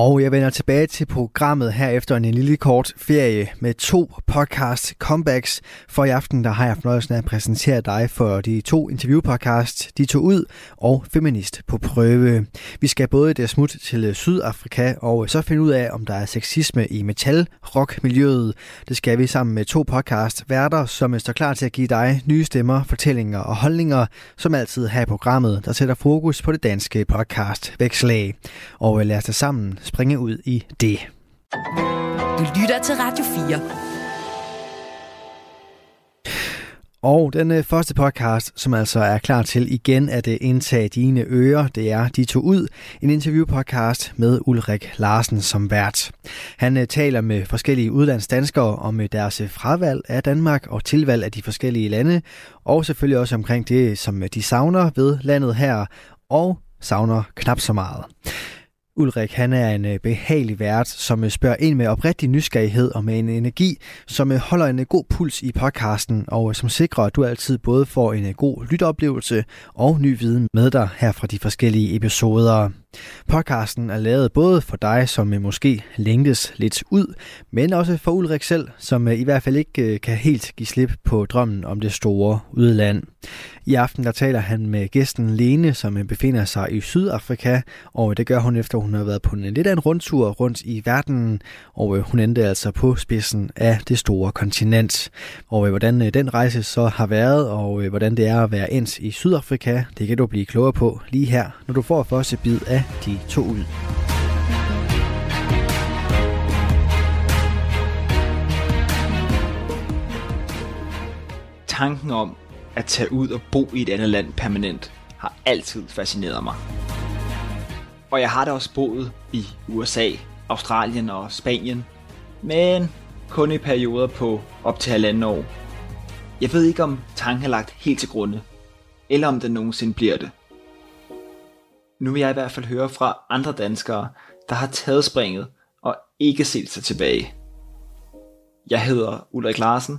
Og jeg vender tilbage til programmet her efter en lille kort ferie med to podcast comebacks. For i aften der har jeg fornøjelsen af at præsentere dig for de to interviewpodcasts, De to ud og Feminist på prøve. Vi skal både det smut til Sydafrika og så finde ud af, om der er sexisme i metal rock miljøet. Det skal vi sammen med to podcast værter, som står klar til at give dig nye stemmer, fortællinger og holdninger, som altid her i programmet, der sætter fokus på det danske podcast Vækslag. Og lad os da sammen springe ud i det. Du lytter til Radio 4. Og den øh, første podcast, som altså er klar til igen at øh, indtage dine ører, det er De to ud, en interviewpodcast med Ulrik Larsen som vært. Han øh, taler med forskellige udlandsdanskere om deres fravalg af Danmark og tilvalg af de forskellige lande, og selvfølgelig også omkring det, som de savner ved landet her, og savner knap så meget. Ulrik han er en øh, behagelig vært, som øh, spørger ind med oprigtig nysgerrighed og med en energi, som øh, holder en god puls i podcasten, og som sikrer, at du altid både får en god lytteoplevelse og ny viden med dig her fra de forskellige episoder. Podcasten er lavet både for dig, som måske længtes lidt ud, men også for Ulrik selv, som øh, i hvert fald ikke øh, kan helt give slip på drømmen om det store udland. I aften der taler han med gæsten Lene, som øh, befinder sig i Sydafrika, og det gør hun efter, hun har været på en lidt af en rundtur rundt i verden, og hun endte altså på spidsen af det store kontinent. Og hvordan den rejse så har været, og hvordan det er at være ens i Sydafrika, det kan du blive klogere på lige her, når du får første bid af de to ud. Tanken om at tage ud og bo i et andet land permanent har altid fascineret mig. Og jeg har da også boet i USA, Australien og Spanien, men kun i perioder på op til halvanden år. Jeg ved ikke om tanken er lagt helt til grunde, eller om den nogensinde bliver det. Nu vil jeg i hvert fald høre fra andre danskere, der har taget springet og ikke set sig tilbage. Jeg hedder Ulrik Larsen,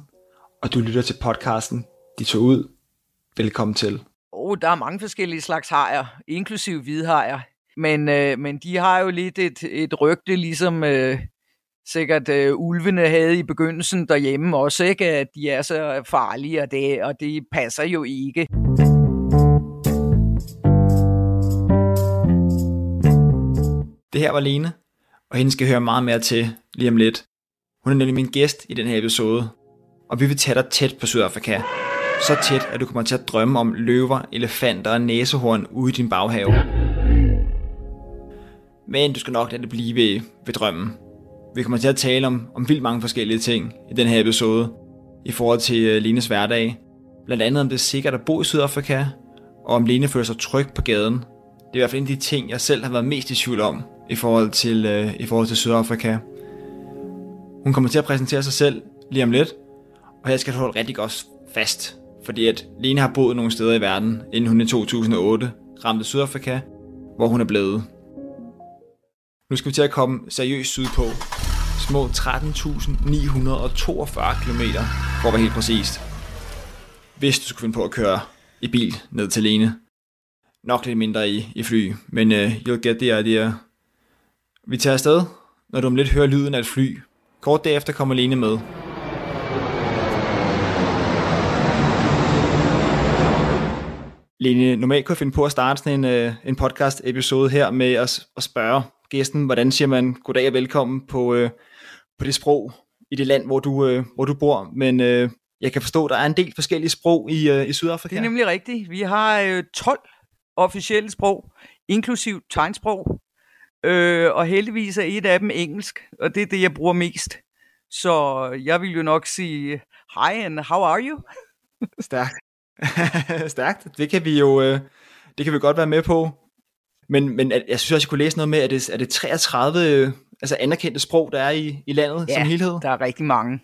og du lytter til podcasten De tog ud. Velkommen til. Oh, der er mange forskellige slags hajer, inklusive hvidhajer. Men, øh, men de har jo lidt et, et rygte, ligesom øh, sikkert øh, ulvene havde i begyndelsen derhjemme også, ikke? at de er så farlige, og det, og det passer jo ikke. Det her var Lene, og hende skal høre meget mere til lige om lidt. Hun er nemlig min gæst i den her episode, og vi vil tage dig tæt på Sydafrika. Så tæt, at du kommer til at drømme om løver, elefanter og næsehorn ude i din baghave. Men du skal nok lade det blive ved, ved drømmen. Vi kommer til at tale om, om vildt mange forskellige ting i den her episode i forhold til Lines Lenes hverdag. Blandt andet om det er sikkert at bo i Sydafrika, og om Lene føler sig tryg på gaden. Det er i hvert fald en af de ting, jeg selv har været mest i tvivl om i forhold til, øh, i forhold til Sydafrika. Hun kommer til at præsentere sig selv lige om lidt, og jeg skal holde rigtig godt fast, fordi at Lene har boet nogle steder i verden, inden hun i 2008 ramte Sydafrika, hvor hun er blevet. Nu skal vi til at komme seriøst sydpå. Små 13.942 km, for at være helt præcist. Hvis du skulle finde på at køre i bil ned til Lene. Nok lidt mindre i, i fly, men uh, you'll get the idea. Vi tager afsted, når du om lidt hører lyden af et fly. Kort derefter kommer Lene med. Lene, normalt kunne jeg finde på at starte sådan en, øh, en podcast-episode her med at, at spørge gæsten, hvordan siger man goddag og velkommen på, øh, på det sprog i det land, hvor du, øh, hvor du bor. Men øh, jeg kan forstå, at der er en del forskellige sprog i, øh, i Sydafrika. Det er nemlig rigtigt. Vi har øh, 12 officielle sprog, inklusiv tegnsprog. Øh, og heldigvis er et af dem engelsk, og det er det, jeg bruger mest. Så jeg vil jo nok sige, hi and how are you? Stærkt. Stærkt. Det kan vi jo øh, det kan vi godt være med på. Men, men jeg synes også, jeg kunne læse noget med, at det er det 33 øh, altså anerkendte sprog, der er i, i landet ja, som helhed? der er rigtig mange.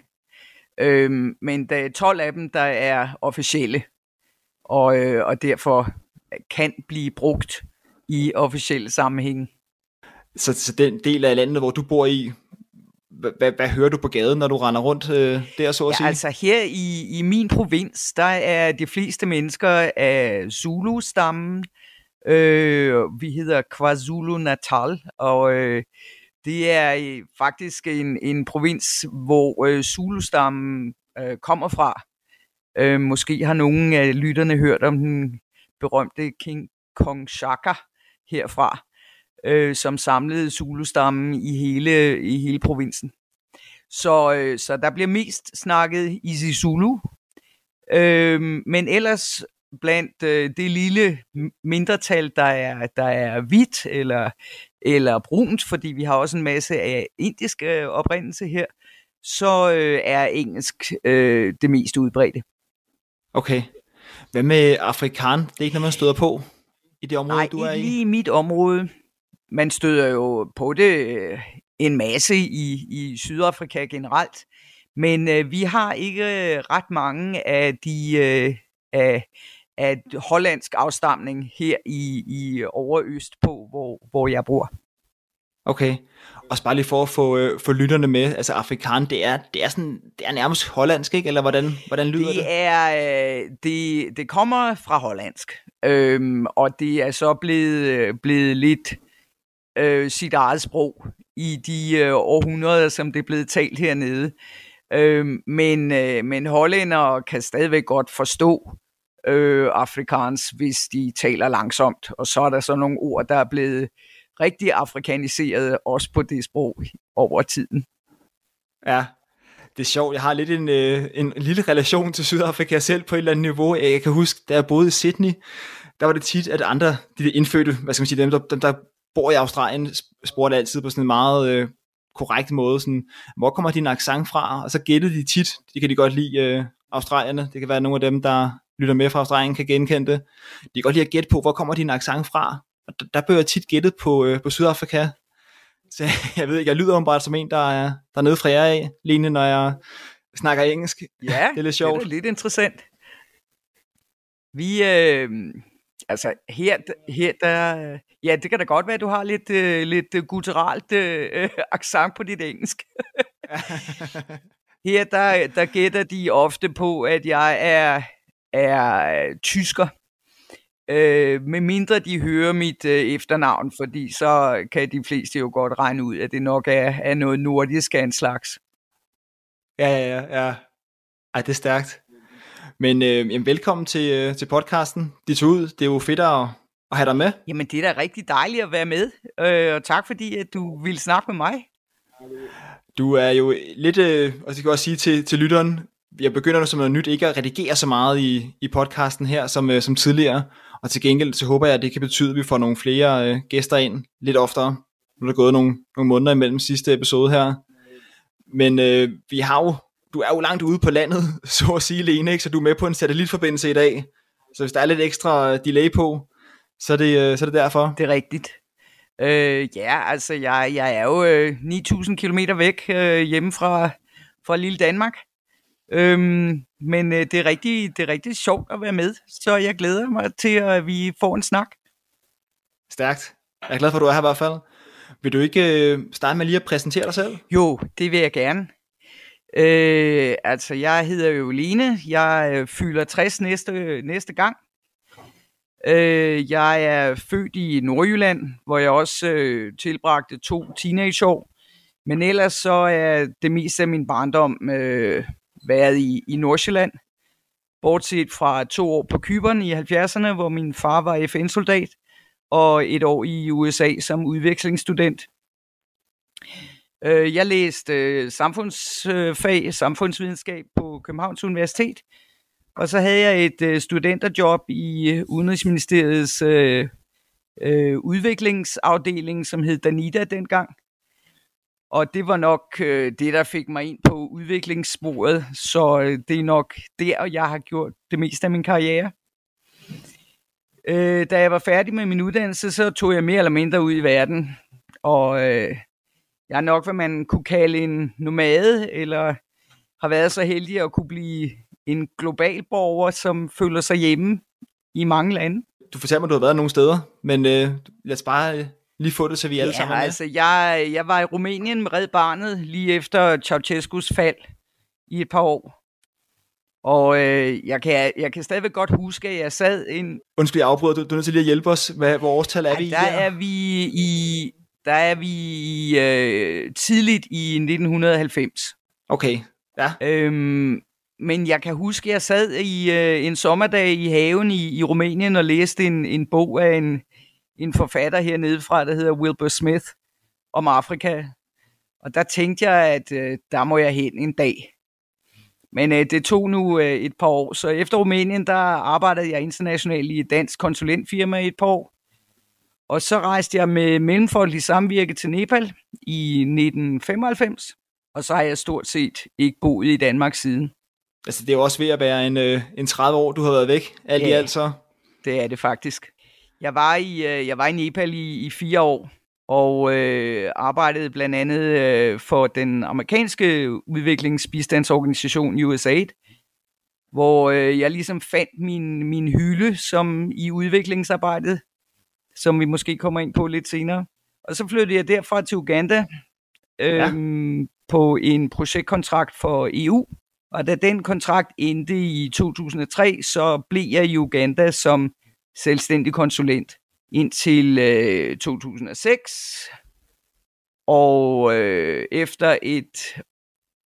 Øhm, men der er 12 af dem, der er officielle, og, øh, og derfor kan blive brugt i officielle sammenhæng. Så, så den del af landet, hvor du bor i, hvad, hvad hører du på gaden, når du render rundt øh, der, så at ja, sige? altså her i, i min provins, der er de fleste mennesker af Zulu-stammen. Øh, vi hedder KwaZulu-Natal, og øh, det er øh, faktisk en, en provins, hvor øh, Zulu-stammen øh, kommer fra. Øh, måske har nogle af lytterne hørt om den berømte King Kong Shaka herfra, øh, som samlede Zulu-stammen i hele, i hele provinsen. Så, øh, så der bliver mest snakket Zulu. Øh, men ellers blandt øh, det lille mindretal, der er, der er hvidt eller, eller brunt, fordi vi har også en masse af indisk øh, oprindelse her, så øh, er engelsk øh, det mest udbredte. Okay. Hvad med afrikan? Det er ikke noget, man støder på i det område, Nej, du er i? lige i mit område. Man støder jo på det øh, en masse i, i Sydafrika generelt, men øh, vi har ikke ret mange af de øh, af, af hollandsk afstamning her i, i overøst på, hvor, hvor jeg bor. Okay. Og bare lige for at få, øh, få lytterne med, altså afrikan, det er, det er, sådan, det er nærmest hollandsk, ikke? Eller hvordan, hvordan lyder det? Det, er, øh, det, det kommer fra hollandsk, øhm, og det er så blevet, blevet lidt øh, sit eget sprog i de øh, århundreder, som det er blevet talt hernede. Øh, men, øh, men hollændere kan stadigvæk godt forstå øh, afrikansk, hvis de taler langsomt, og så er der så nogle ord, der er blevet rigtig afrikaniseret, også på det sprog over tiden. Ja, det er sjovt. Jeg har lidt en, øh, en lille relation til Sydafrika selv på et eller andet niveau. Jeg kan huske, da jeg boede i Sydney, der var det tit, at andre, de der indfødte, hvad skal man sige, dem der, dem, der bor i Australien, spurgte altid på sådan en meget øh, korrekt måde, sådan, hvor kommer din accent fra? Og så gættede de tit, det kan de godt lide, øh, australierne. Det kan være nogle af dem, der lytter med fra Australien, kan genkende det. De kan godt lide at gætte på, hvor kommer din accent fra? Og der, der blev jeg tit gættet på, øh, på Sydafrika. Så jeg ved ikke, jeg lyder bare som en, der er, der er nede fra jer af, Lene, når jeg snakker engelsk. Ja, det er lidt sjovt. det er lidt interessant. Vi, øh, altså her, her der, ja, det kan da godt være, at du har lidt, øh, lidt gutturalt øh, accent på dit engelsk. her, der, der gætter de ofte på, at jeg er, er tysker. Øh, med mindre de hører mit øh, efternavn, fordi så kan de fleste jo godt regne ud, at det nok er, er noget nordisk af en slags. Ja, ja, ja. ja. Ej, det er stærkt. Men øh, jamen, velkommen til, øh, til podcasten. De tog ud. Det er jo fedt at, at have dig med. Jamen, det er da rigtig dejligt at være med, øh, og tak fordi, at du ville snakke med mig. Du er jo lidt, øh, og det kan jeg også sige til, til lytteren, jeg begynder nu som noget nyt ikke at redigere så meget i, i podcasten her som, øh, som tidligere, og til gengæld så håber jeg, at det kan betyde, at vi får nogle flere øh, gæster ind lidt oftere. Nu er der gået nogle, nogle måneder imellem sidste episode her. Men øh, vi har jo, du er jo langt ude på landet, så at sige, Lene, ikke? så du er med på en satellitforbindelse i dag. Så hvis der er lidt ekstra delay på, så er det, øh, så er det derfor. Det er rigtigt. Øh, ja, altså jeg, jeg er jo øh, 9.000 km væk øh, hjemme fra, fra lille Danmark. Øhm, men øh, det, er rigtig, det er rigtig sjovt at være med, så jeg glæder mig til, at vi får en snak. Stærkt. Jeg er glad for, at du er her i hvert fald. Vil du ikke øh, starte med lige at præsentere dig selv? Jo, det vil jeg gerne. Øh, altså, jeg hedder jo Lene. Jeg øh, fylder 60 næste, næste gang. Øh, jeg er født i Nordjylland, hvor jeg også øh, tilbragte to teenageår. Men ellers så er det meste af min barndom øh, været i, i Nordsjælland. Bortset fra to år på Kyberen i 70'erne, hvor min far var FN-soldat, og et år i USA som udvekslingsstudent. Øh, jeg læste øh, samfundsfag, samfundsvidenskab på Københavns Universitet, og så havde jeg et øh, studenterjob i øh, Udenrigsministeriets øh, øh, udviklingsafdeling, som hed Danida dengang. Og det var nok øh, det, der fik mig ind på udviklingssporet, så øh, det er nok der, jeg har gjort det meste af min karriere. Øh, da jeg var færdig med min uddannelse, så tog jeg mere eller mindre ud i verden, og øh, jeg er nok, hvad man kunne kalde en nomade, eller har været så heldig at kunne blive en global borger, som føler sig hjemme i mange lande. Du fortæller mig, at du har været nogle steder, men øh, lad os bare øh, lige få det, så vi alle ja, sammen er altså, jeg, jeg var i Rumænien med Red Barnet lige efter Ceausescu's fald i et par år. Og øh, jeg, kan, jeg kan stadigvæk godt huske, at jeg sad en... Undskyld, jeg afbryder. Du, du er nødt til lige at hjælpe os. Hvad, hvor årstal er ja, vi i der er vi i der er vi øh, tidligt i 1990. Okay, ja. Øhm, men jeg kan huske, at jeg sad i øh, en sommerdag i haven i, i Rumænien og læste en, en bog af en, en forfatter hernede fra, der hedder Wilbur Smith, om Afrika. Og der tænkte jeg, at øh, der må jeg hen en dag. Men øh, det tog nu øh, et par år. Så efter Rumænien, der arbejdede jeg internationalt i et dansk konsulentfirma i et par år. Og så rejste jeg med Mellemfolkelig Samvirke til Nepal i 1995. Og så har jeg stort set ikke boet i Danmark siden. Altså, det er jo også ved at være en, øh, en 30 år, du har været væk. Alt i Ja. alt så. Det er det faktisk. Jeg var i, øh, jeg var i Nepal i, i fire år, og øh, arbejdede blandt andet øh, for den amerikanske udviklingsbistandsorganisation USAID, hvor øh, jeg ligesom fandt min, min hylde som i udviklingsarbejdet, som vi måske kommer ind på lidt senere. Og så flyttede jeg derfra til Uganda øhm, ja. på en projektkontrakt for EU. Og da den kontrakt endte i 2003, så blev jeg i Uganda som selvstændig konsulent indtil øh, 2006. Og øh, efter et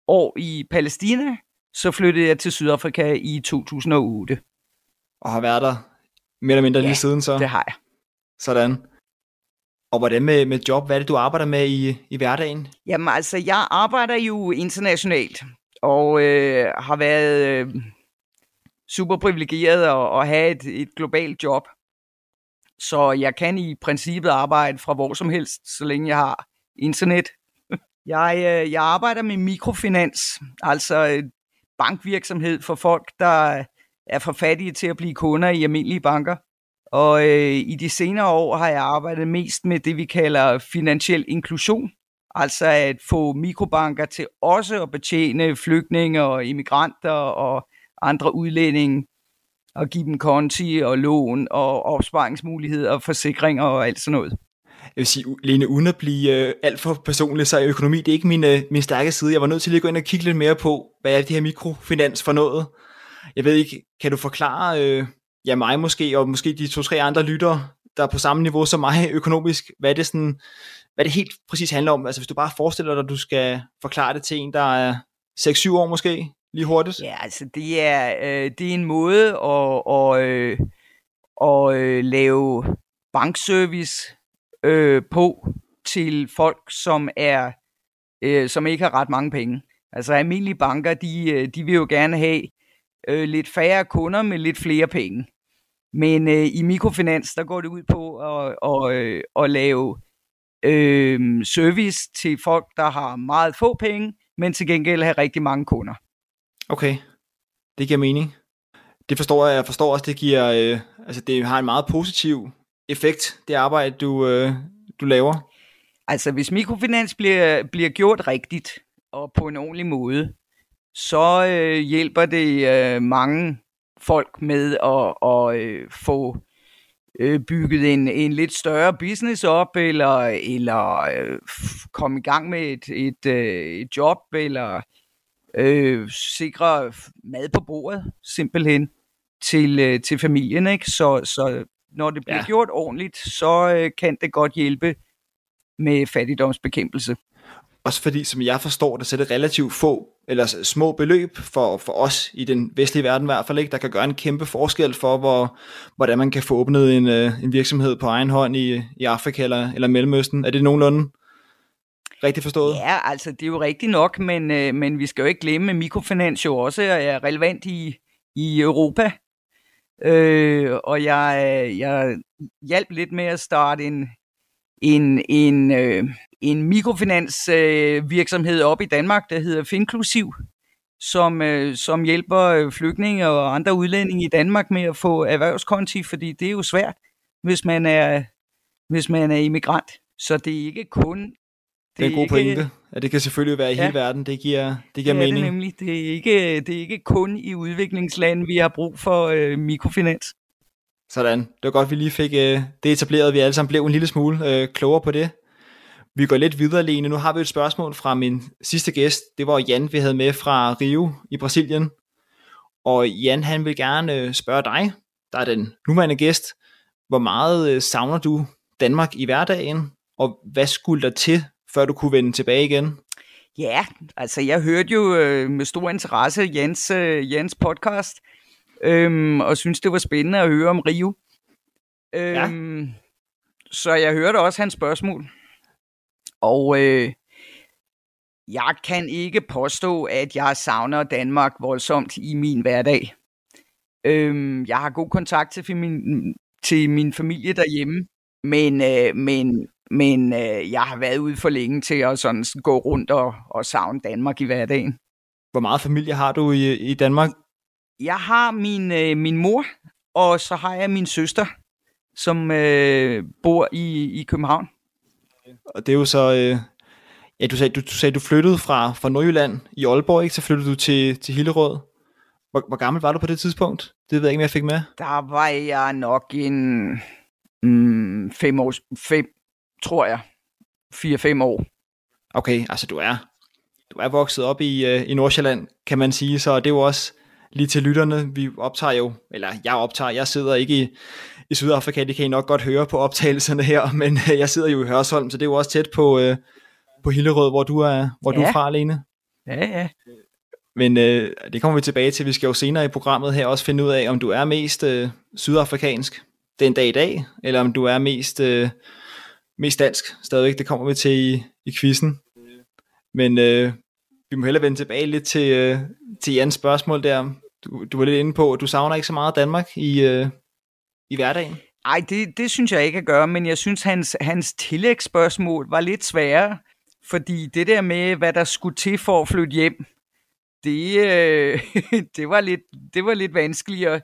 år i Palæstina, så flyttede jeg til Sydafrika i 2008. Og har været der mere eller mindre Ja, lige siden så. Det har jeg. Sådan. Og hvordan med, med job? Hvad er det, du arbejder med i, i hverdagen? Jamen altså, jeg arbejder jo internationalt, og øh, har været øh, super privilegeret at, at have et, et globalt job. Så jeg kan i princippet arbejde fra hvor som helst, så længe jeg har internet. Jeg, øh, jeg arbejder med mikrofinans, altså bankvirksomhed for folk, der er for fattige til at blive kunder i almindelige banker. Og øh, i de senere år har jeg arbejdet mest med det, vi kalder finansiel inklusion. Altså at få mikrobanker til også at betjene flygtninge og immigranter og andre udlændinge og give dem konti og lån og opsparingsmuligheder og forsikringer og alt sådan noget. Jeg vil sige, Lene, uden at blive øh, alt for personlig, så er økonomi, det er ikke min, øh, min stærke side. Jeg var nødt til lige at gå ind og kigge lidt mere på, hvad er det her mikrofinans for noget? Jeg ved ikke, kan du forklare, øh, ja mig måske, og måske de to-tre andre lyttere, der er på samme niveau som mig økonomisk, hvad det, sådan, hvad det helt præcis handler om? Altså hvis du bare forestiller dig, at du skal forklare det til en, der er 6-7 år måske, lige hurtigt. Ja, altså det er, øh, det er en måde at, at, øh, at øh, lave bankservice øh, på til folk, som er øh, som ikke har ret mange penge. Altså almindelige banker, de, øh, de vil jo gerne have øh, lidt færre kunder med lidt flere penge. Men øh, i mikrofinans, der går det ud på at, at, øh, at lave øh, service til folk, der har meget få penge, men til gengæld har rigtig mange kunder. Okay, det giver mening. Det forstår jeg. Jeg forstår også, det giver, øh, altså det har en meget positiv effekt, det arbejde, du, øh, du laver. Altså, hvis mikrofinans bliver, bliver gjort rigtigt og på en ordentlig måde, så øh, hjælper det øh, mange folk med at, at øh, få øh, bygget en, en lidt større business op, eller, eller øh, komme i gang med et, et, øh, et job, eller øh, sikre mad på bordet, simpelthen, til, øh, til familien. Ikke? Så, så når det bliver Ja. ja. gjort ordentligt, så øh, kan det godt hjælpe med fattigdomsbekæmpelse. Også fordi, som jeg forstår det, så er det relativt få, eller små beløb for, for os i den vestlige verden i hvert fald, ikke, der kan gøre en kæmpe forskel for, hvor, hvordan man kan få åbnet en, øh, en virksomhed på egen hånd i, i Afrika eller, eller Mellemøsten. Er det nogenlunde rigtigt forstået? Ja, altså det er jo rigtigt nok, men, øh, men vi skal jo ikke glemme, at mikrofinans jo også er relevant i, i Europa. Øh, og jeg, øh, jeg hjalp lidt med at starte en, en, en, øh, en mikrofinans øh, virksomhed op i Danmark, der hedder Finklusiv, som, øh, som hjælper øh, flygtninge og andre udlændinge i Danmark med at få erhvervskonti, fordi det er jo svært, hvis man er, hvis man er immigrant. Så det er ikke kun Det er en god ikke- pointe, at det kan selvfølgelig være i Ja. hele verden. Det giver, det giver det mening. det nemlig. Det er, ikke, det er ikke kun i udviklingslande, vi har brug for øh, mikrofinans. Sådan. Det var godt, vi lige fik øh, det etableret. Vi alle sammen blev en lille smule øh, klogere på det. Vi går lidt videre, Lene. Nu har vi et spørgsmål fra min sidste gæst. Det var Jan, vi havde med fra Rio i Brasilien. Og Jan, han vil gerne øh, spørge dig, der er den nuværende gæst, hvor meget øh, savner du Danmark i hverdagen, og hvad skulle der til, før du kunne vende tilbage igen? Ja, altså jeg hørte jo øh, med stor interesse Jens, øh, Jens podcast, øhm, og synes det var spændende at høre om Rio. Øhm, ja. Så jeg hørte også hans spørgsmål. Og øh, jeg kan ikke påstå, at jeg savner Danmark voldsomt i min hverdag. Øhm, jeg har god kontakt til min, til min familie derhjemme, men, øh, men, men øh, jeg har været ude for længe til at sådan gå rundt og, og savne Danmark i hverdagen. Hvor meget familie har du i, i Danmark? Jeg har min, øh, min mor, og så har jeg min søster, som øh, bor i, i København. Og det er jo så... Øh, ja, du sagde, du, du sagde, du flyttede fra, fra Nordjylland i Aalborg, ikke? Så flyttede du til, til Hillerød. Hvor, hvor gammel var du på det tidspunkt? Det ved jeg ikke, om jeg fik med. Der var jeg nok en mm, fem år, fem, tror jeg. Fire-fem år. Okay, altså du er, du er vokset op i, uh, i Nordsjælland, kan man sige, så det er jo også lige til lytterne, vi optager jo, eller jeg optager, jeg sidder ikke i, i Sydafrika, det kan I nok godt høre på optagelserne her, men uh, jeg sidder jo i Hørsholm, så det er jo også tæt på, uh, på Hillerød, hvor du er, hvor ja. du er fra, alene. Ja, ja. Men øh, det kommer vi tilbage til. Vi skal jo senere i programmet her også finde ud af, om du er mest øh, sydafrikansk den dag i dag, eller om du er mest, øh, mest dansk stadigvæk. Det kommer vi til i, i quizzen. Men øh, vi må hellere vende tilbage lidt til, øh, til Jans spørgsmål der. Du, du var lidt inde på, at du savner ikke så meget Danmark i, øh, i hverdagen. Nej, det, det synes jeg ikke at gøre, men jeg synes, hans, hans tillægsspørgsmål var lidt sværere, fordi det der med, hvad der skulle til for at flytte hjem, det, øh, det, var, lidt, det var lidt vanskeligere.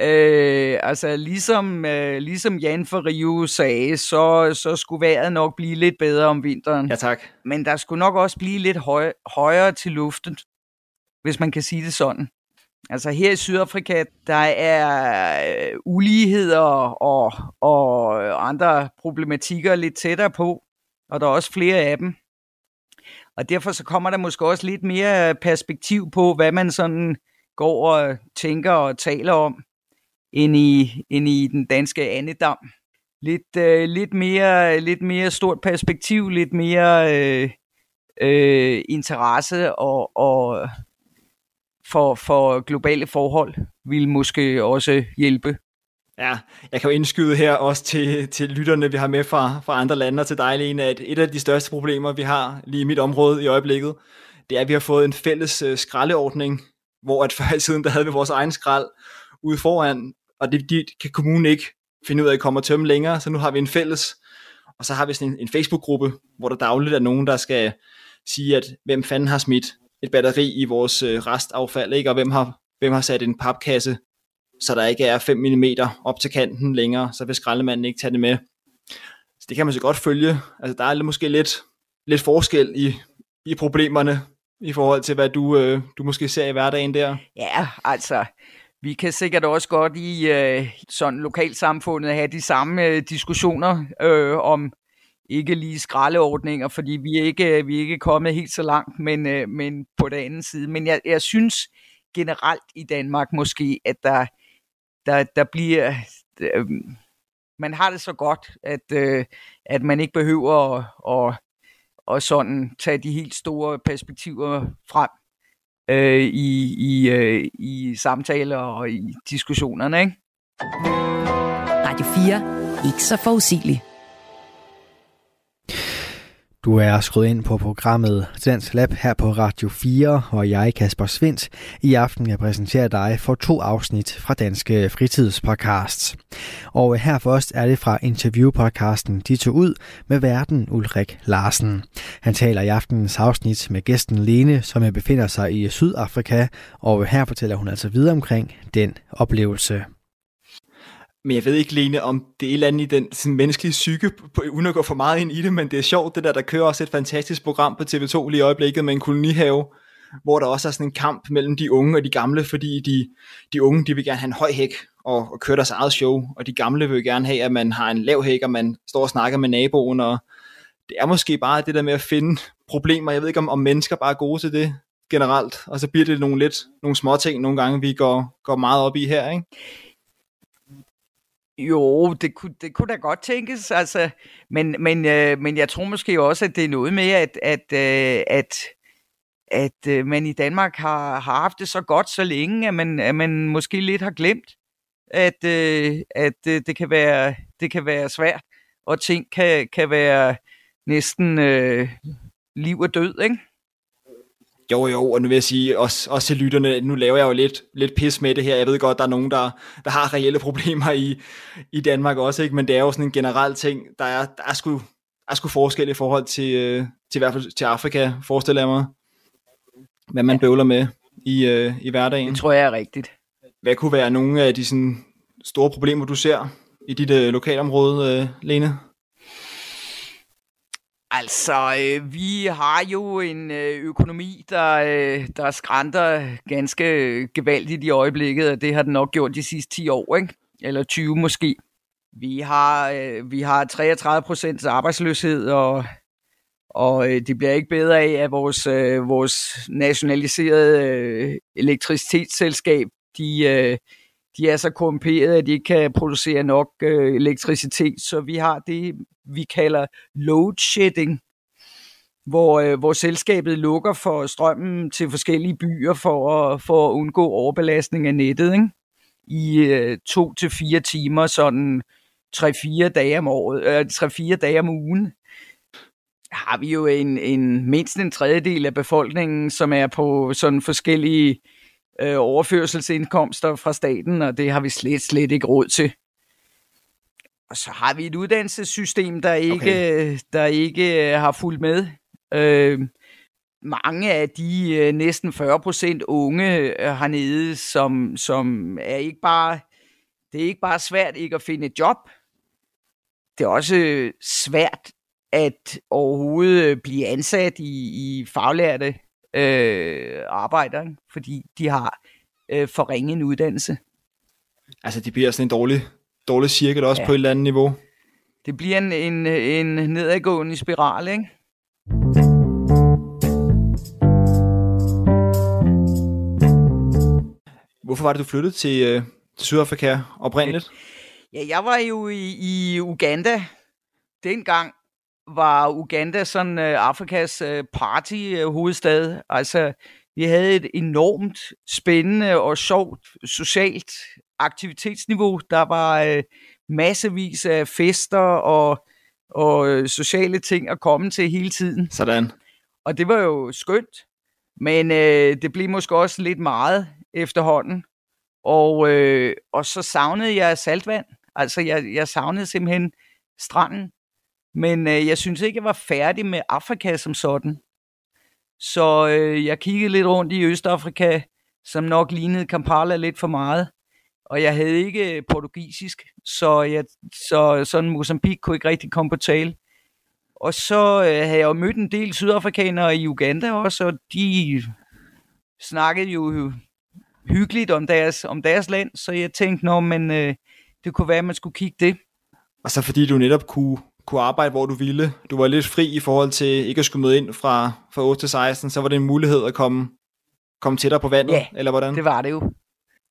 Øh, altså ligesom, øh, ligesom Jan for Rio sagde, så, så skulle vejret nok blive lidt bedre om vinteren. Ja tak. Men der skulle nok også blive lidt høj, højere til luften, hvis man kan sige det sådan. Altså her i Sydafrika, der er øh, uligheder og, og andre problematikker lidt tættere på, og der er også flere af dem. Og derfor så kommer der måske også lidt mere perspektiv på, hvad man sådan går og tænker og taler om, end i, end i den danske andedam. Lidt, øh, lidt, mere, lidt mere stort perspektiv, lidt mere øh, øh, interesse og, og for, for globale forhold vil måske også hjælpe. Ja, jeg kan jo indskyde her også til, til lytterne, vi har med fra, fra andre lande og til dig, Lene, at et af de største problemer, vi har lige i mit område i øjeblikket, det er, at vi har fået en fælles øh, skraldeordning, hvor at før i tiden, der havde vi vores egen skrald ude foran, og det de, kan kommunen ikke finde ud af at komme og tømme længere, så nu har vi en fælles, og så har vi sådan en, en Facebook-gruppe, hvor der dagligt er nogen, der skal sige, at hvem fanden har smidt et batteri i vores øh, restaffald, ikke? og hvem har, hvem har sat en papkasse så der ikke er 5 mm op til kanten længere, så vil skraldemanden ikke tage det med. Så det kan man så godt følge. Altså der er måske lidt, lidt forskel i, i problemerne, i forhold til hvad du, øh, du måske ser i hverdagen der. Ja, altså, vi kan sikkert også godt i øh, sådan lokalsamfundet have de samme øh, diskussioner øh, om ikke lige skraldeordninger, fordi vi er ikke, vi er ikke kommet helt så langt, men, øh, men på den anden side. Men jeg, jeg synes generelt i Danmark måske, at der der, der bliver... Øh, man har det så godt, at, øh, at man ikke behøver at, at, at sådan tage de helt store perspektiver frem øh, i, i, øh, i samtaler og i diskussionerne. Ikke? Radio 4. Ikke så forudsigeligt. Du er skruet ind på programmet Dansk Lab her på Radio 4, og jeg, Kasper Svindt, i aften jeg præsenterer dig for to afsnit fra Danske Fritidspodcasts. Og her først er det fra interviewpodcasten De tog ud med verden Ulrik Larsen. Han taler i aftenens afsnit med gæsten Lene, som befinder sig i Sydafrika, og her fortæller hun altså videre omkring den oplevelse. Men jeg ved ikke, Lene, om det er et eller andet i den sådan, menneskelige psyke, på, uden at gå for meget ind i det, men det er sjovt, det der, der kører også et fantastisk program på TV2 lige i øjeblikket med en kolonihave, hvor der også er sådan en kamp mellem de unge og de gamle, fordi de, de unge, de vil gerne have en høj hæk, og, og køre deres eget show, og de gamle vil gerne have, at man har en lav hæk, og man står og snakker med naboen, og det er måske bare det der med at finde problemer. Jeg ved ikke, om, om mennesker bare er gode til det generelt, og så bliver det nogle lidt nogle små ting nogle gange, vi går, går meget op i her, ikke? Jo, det kunne, det kunne da godt tænkes, altså, men, men, øh, men jeg tror måske også, at det er noget med, at, at, øh, at, at øh, man i Danmark har, har haft det så godt så længe, at man, at man måske lidt har glemt, at, øh, at øh, det, kan være, det kan være svært, og ting kan, kan være næsten øh, liv og død, ikke? Jo, jo, og nu vil jeg sige, også, også til lytterne, nu laver jeg jo lidt, lidt pis med det her. Jeg ved godt, der er nogen, der, der har reelle problemer i, i Danmark også, ikke? men det er jo sådan en generel ting. Der er, der er, sgu, der er sgu forskel i forhold til, øh, til, i hvert fald til Afrika, forestiller jeg mig, hvad man bøvler med i, øh, i hverdagen. Det tror jeg er rigtigt. Hvad kunne være nogle af de sådan, store problemer, du ser i dit øh, lokalområde, øh, Lene? Altså, øh, vi har jo en øh, økonomi, der, øh, der skrænter ganske gevaldigt i øjeblikket, og det har den nok gjort de sidste 10 år, ikke? eller 20 måske. Vi har, øh, vi har 33 procents arbejdsløshed, og, og øh, det bliver ikke bedre af, at vores, øh, vores nationaliserede øh, elektricitetsselskab, de, øh, de er så korrumperede, at de ikke kan producere nok øh, elektricitet, så vi har det, vi kalder load shedding, hvor, øh, hvor selskabet lukker for strømmen til forskellige byer for at, for at undgå overbelastning af nettet ikke? i øh, to til fire timer, sådan 3-4 dage om året, øh, 3-4 dage om ugen har vi jo en, en mindst en tredjedel af befolkningen, som er på sådan forskellige øh, overførselsindkomster fra staten, og det har vi slet, slet ikke råd til. Og så har vi et uddannelsessystem, der ikke, okay. der ikke øh, har fulgt med. Øh, mange af de øh, næsten 40 procent unge øh, hernede, som, som er ikke bare, det er ikke bare svært ikke at finde et job, det er også svært at overhovedet blive ansat i, i faglærte øh, arbejder, ikke? fordi de har øh, for ringe en uddannelse. Altså, det bliver sådan en dårlig, dårlig cirkel også ja. på et eller andet niveau. Det bliver en, en, en nedadgående spiral, ikke? Hvorfor var det, du flyttede til, øh, til Sydafrika oprindeligt? Ja, jeg var jo i, i Uganda dengang, var Uganda sådan uh, Afrikas uh, party-hovedstad. Altså, vi havde et enormt spændende og sjovt socialt aktivitetsniveau. Der var uh, massevis af fester og, og uh, sociale ting at komme til hele tiden. Sådan. Og det var jo skønt, men uh, det blev måske også lidt meget efterhånden. Og, uh, og så savnede jeg saltvand. Altså, jeg, jeg savnede simpelthen stranden. Men øh, jeg synes ikke, jeg var færdig med Afrika som sådan. Så øh, jeg kiggede lidt rundt i Østafrika, som nok lignede Kampala lidt for meget. Og jeg havde ikke øh, portugisisk, så, jeg, så sådan Mozambique kunne ikke rigtig komme på tale. Og så øh, havde jeg jo mødt en del sydafrikanere i Uganda også, og de snakkede jo hyggeligt om deres, om deres land, så jeg tænkte, nå, men øh, det kunne være, at man skulle kigge det. Og så fordi du netop kunne kunne arbejde, hvor du ville. Du var lidt fri i forhold til ikke at skulle møde ind fra, fra 8 til 16, så var det en mulighed at komme, komme tættere på vandet, ja, eller hvordan? det var det jo.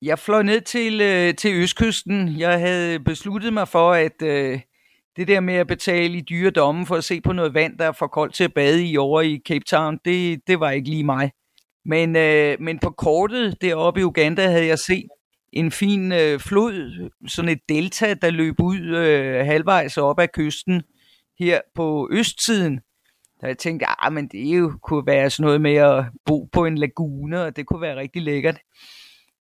Jeg fløj ned til, øh, til Østkysten. Jeg havde besluttet mig for, at øh, det der med at betale i dyre domme for at se på noget vand, der er for koldt til at bade i over i Cape Town, det, det var ikke lige mig. Men, øh, men på kortet deroppe i Uganda havde jeg set en fin øh, flod, sådan et delta, der løb ud øh, halvvejs op ad kysten her på østsiden. Der jeg tænkte, ah, men det jo kunne være sådan noget med at bo på en lagune, og det kunne være rigtig lækkert.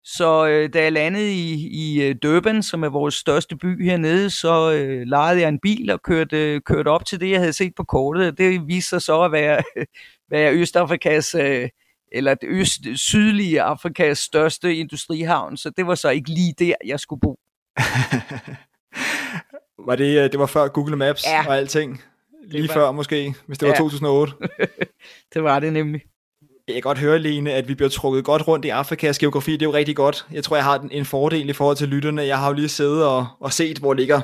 Så øh, da jeg landede i, i øh, Durban, som er vores største by hernede, så øh, lejede jeg en bil og kørte, kørte op til det, jeg havde set på kortet. Det viste sig så at være, være Østafrikas øh, eller det øst, sydlige Afrikas største industrihavn, så det var så ikke lige der, jeg skulle bo. var det, øh, det var før Google Maps ja, og alting? Lige var, før måske, hvis det ja. var 2008? det var det nemlig. Jeg kan godt høre, Lene, at vi bliver trukket godt rundt i Afrikas geografi. Det er jo rigtig godt. Jeg tror, jeg har en fordel i forhold til lytterne. Jeg har jo lige siddet og, og set, hvor ligger...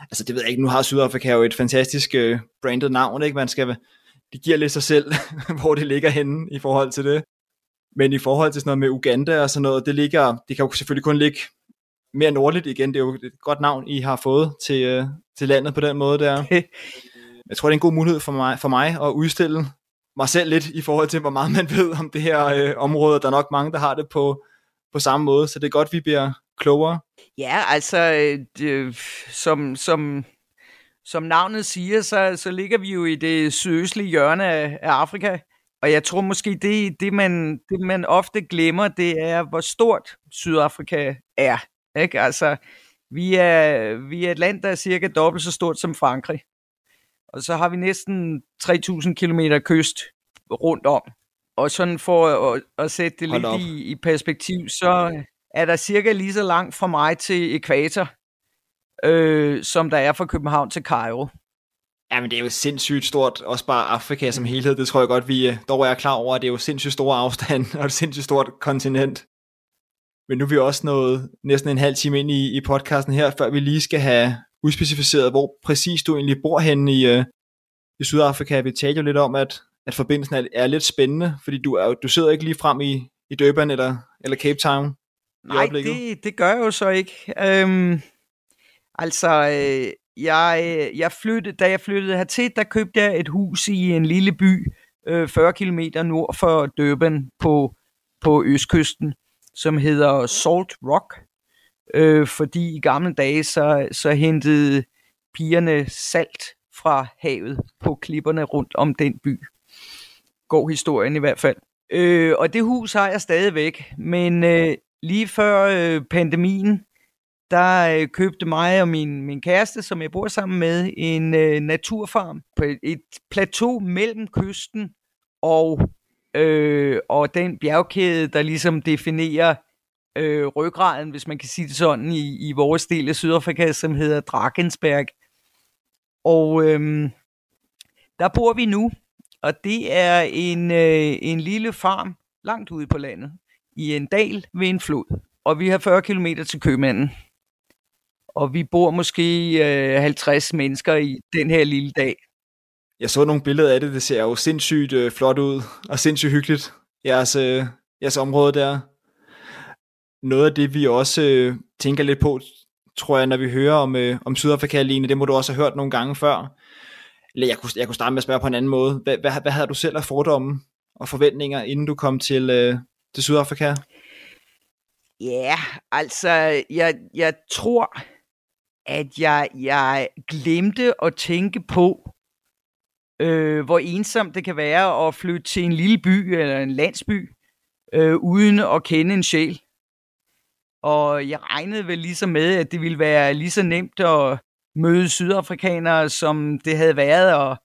Altså, det ved jeg ikke. Nu har Sydafrika jo et fantastisk uh, branded navn, ikke? Man skal... Det giver lidt sig selv, hvor det ligger henne i forhold til det. Men i forhold til sådan noget med Uganda og sådan noget, det ligger... Det kan jo selvfølgelig kun ligge mere nordligt igen. Det er jo et godt navn, I har fået til, uh, til landet på den måde der. Jeg tror, det er en god mulighed for mig, for mig at udstille mig selv lidt i forhold til, hvor meget man ved om det her øh, område. Der er nok mange, der har det på, på samme måde, så det er godt, vi bliver klogere. Ja, altså, øh, som, som, som navnet siger, så, så ligger vi jo i det sydøstlige hjørne af, af Afrika. Og jeg tror måske, det, det, man, det man ofte glemmer, det er, hvor stort Sydafrika er. Ikke? Altså, vi er, vi er et land, der er cirka dobbelt så stort som Frankrig. Og så har vi næsten 3.000 km kyst rundt om. Og sådan for at, at sætte det Hold lidt i, i perspektiv, så er der cirka lige så langt fra mig til ekvator, øh, som der er fra København til Cairo. Ja, men det er jo sindssygt stort, også bare Afrika som helhed, det tror jeg godt, vi øh, dog er klar over, at det er jo sindssygt store afstand, og et sindssygt stort kontinent. Men nu er vi også nået næsten en halv time ind i, i podcasten her, før vi lige skal have udspecificeret, hvor præcis du egentlig bor henne i, øh, i Sydafrika. Vi talte jo lidt om, at, at forbindelsen er, er lidt spændende, fordi du, er, du sidder ikke lige frem i, i Durban eller, eller Cape Town. Nej, det, det gør jeg jo så ikke. Øhm, altså, øh, jeg, øh, jeg flyttede, da jeg flyttede hertil, der købte jeg et hus i en lille by, øh, 40 km nord for Durban på, på østkysten, som hedder Salt Rock øh, fordi i gamle dage, så, så hentede pigerne salt fra havet på klipperne rundt om den by. Går historien i hvert fald. Øh, og det hus har jeg stadigvæk, men øh, lige før øh, pandemien, der øh, købte mig og min, min kæreste, som jeg bor sammen med, en øh, naturfarm på et, et plateau mellem kysten og, øh, og den bjergkæde, der ligesom definerer øh, ryggraden, hvis man kan sige det sådan, i, i vores del af Sydafrika, som hedder Drakensberg. Og øh, der bor vi nu, og det er en, øh, en lille farm langt ude på landet, i en dal ved en flod. Og vi har 40 km til købmanden. Og vi bor måske øh, 50 mennesker i den her lille dag. Jeg så nogle billeder af det, det ser jo sindssygt øh, flot ud, og sindssygt hyggeligt, jeres, øh, jeres område der noget af det, vi også øh, tænker lidt på, tror jeg, når vi hører om, øh, om Sydafrika alene, det må du også have hørt nogle gange før. Eller jeg kunne, jeg kunne starte med at spørge på en anden måde. Hvad, hvad, hvad havde du selv af fordomme og forventninger, inden du kom til, øh, til Sydafrika? Ja, yeah, altså, jeg, jeg tror, at jeg, jeg glemte at tænke på, øh, hvor ensomt det kan være at flytte til en lille by eller en landsby, øh, uden at kende en sjæl. Og jeg regnede vel ligesom med, at det ville være lige så nemt at møde sydafrikanere, som det havde været og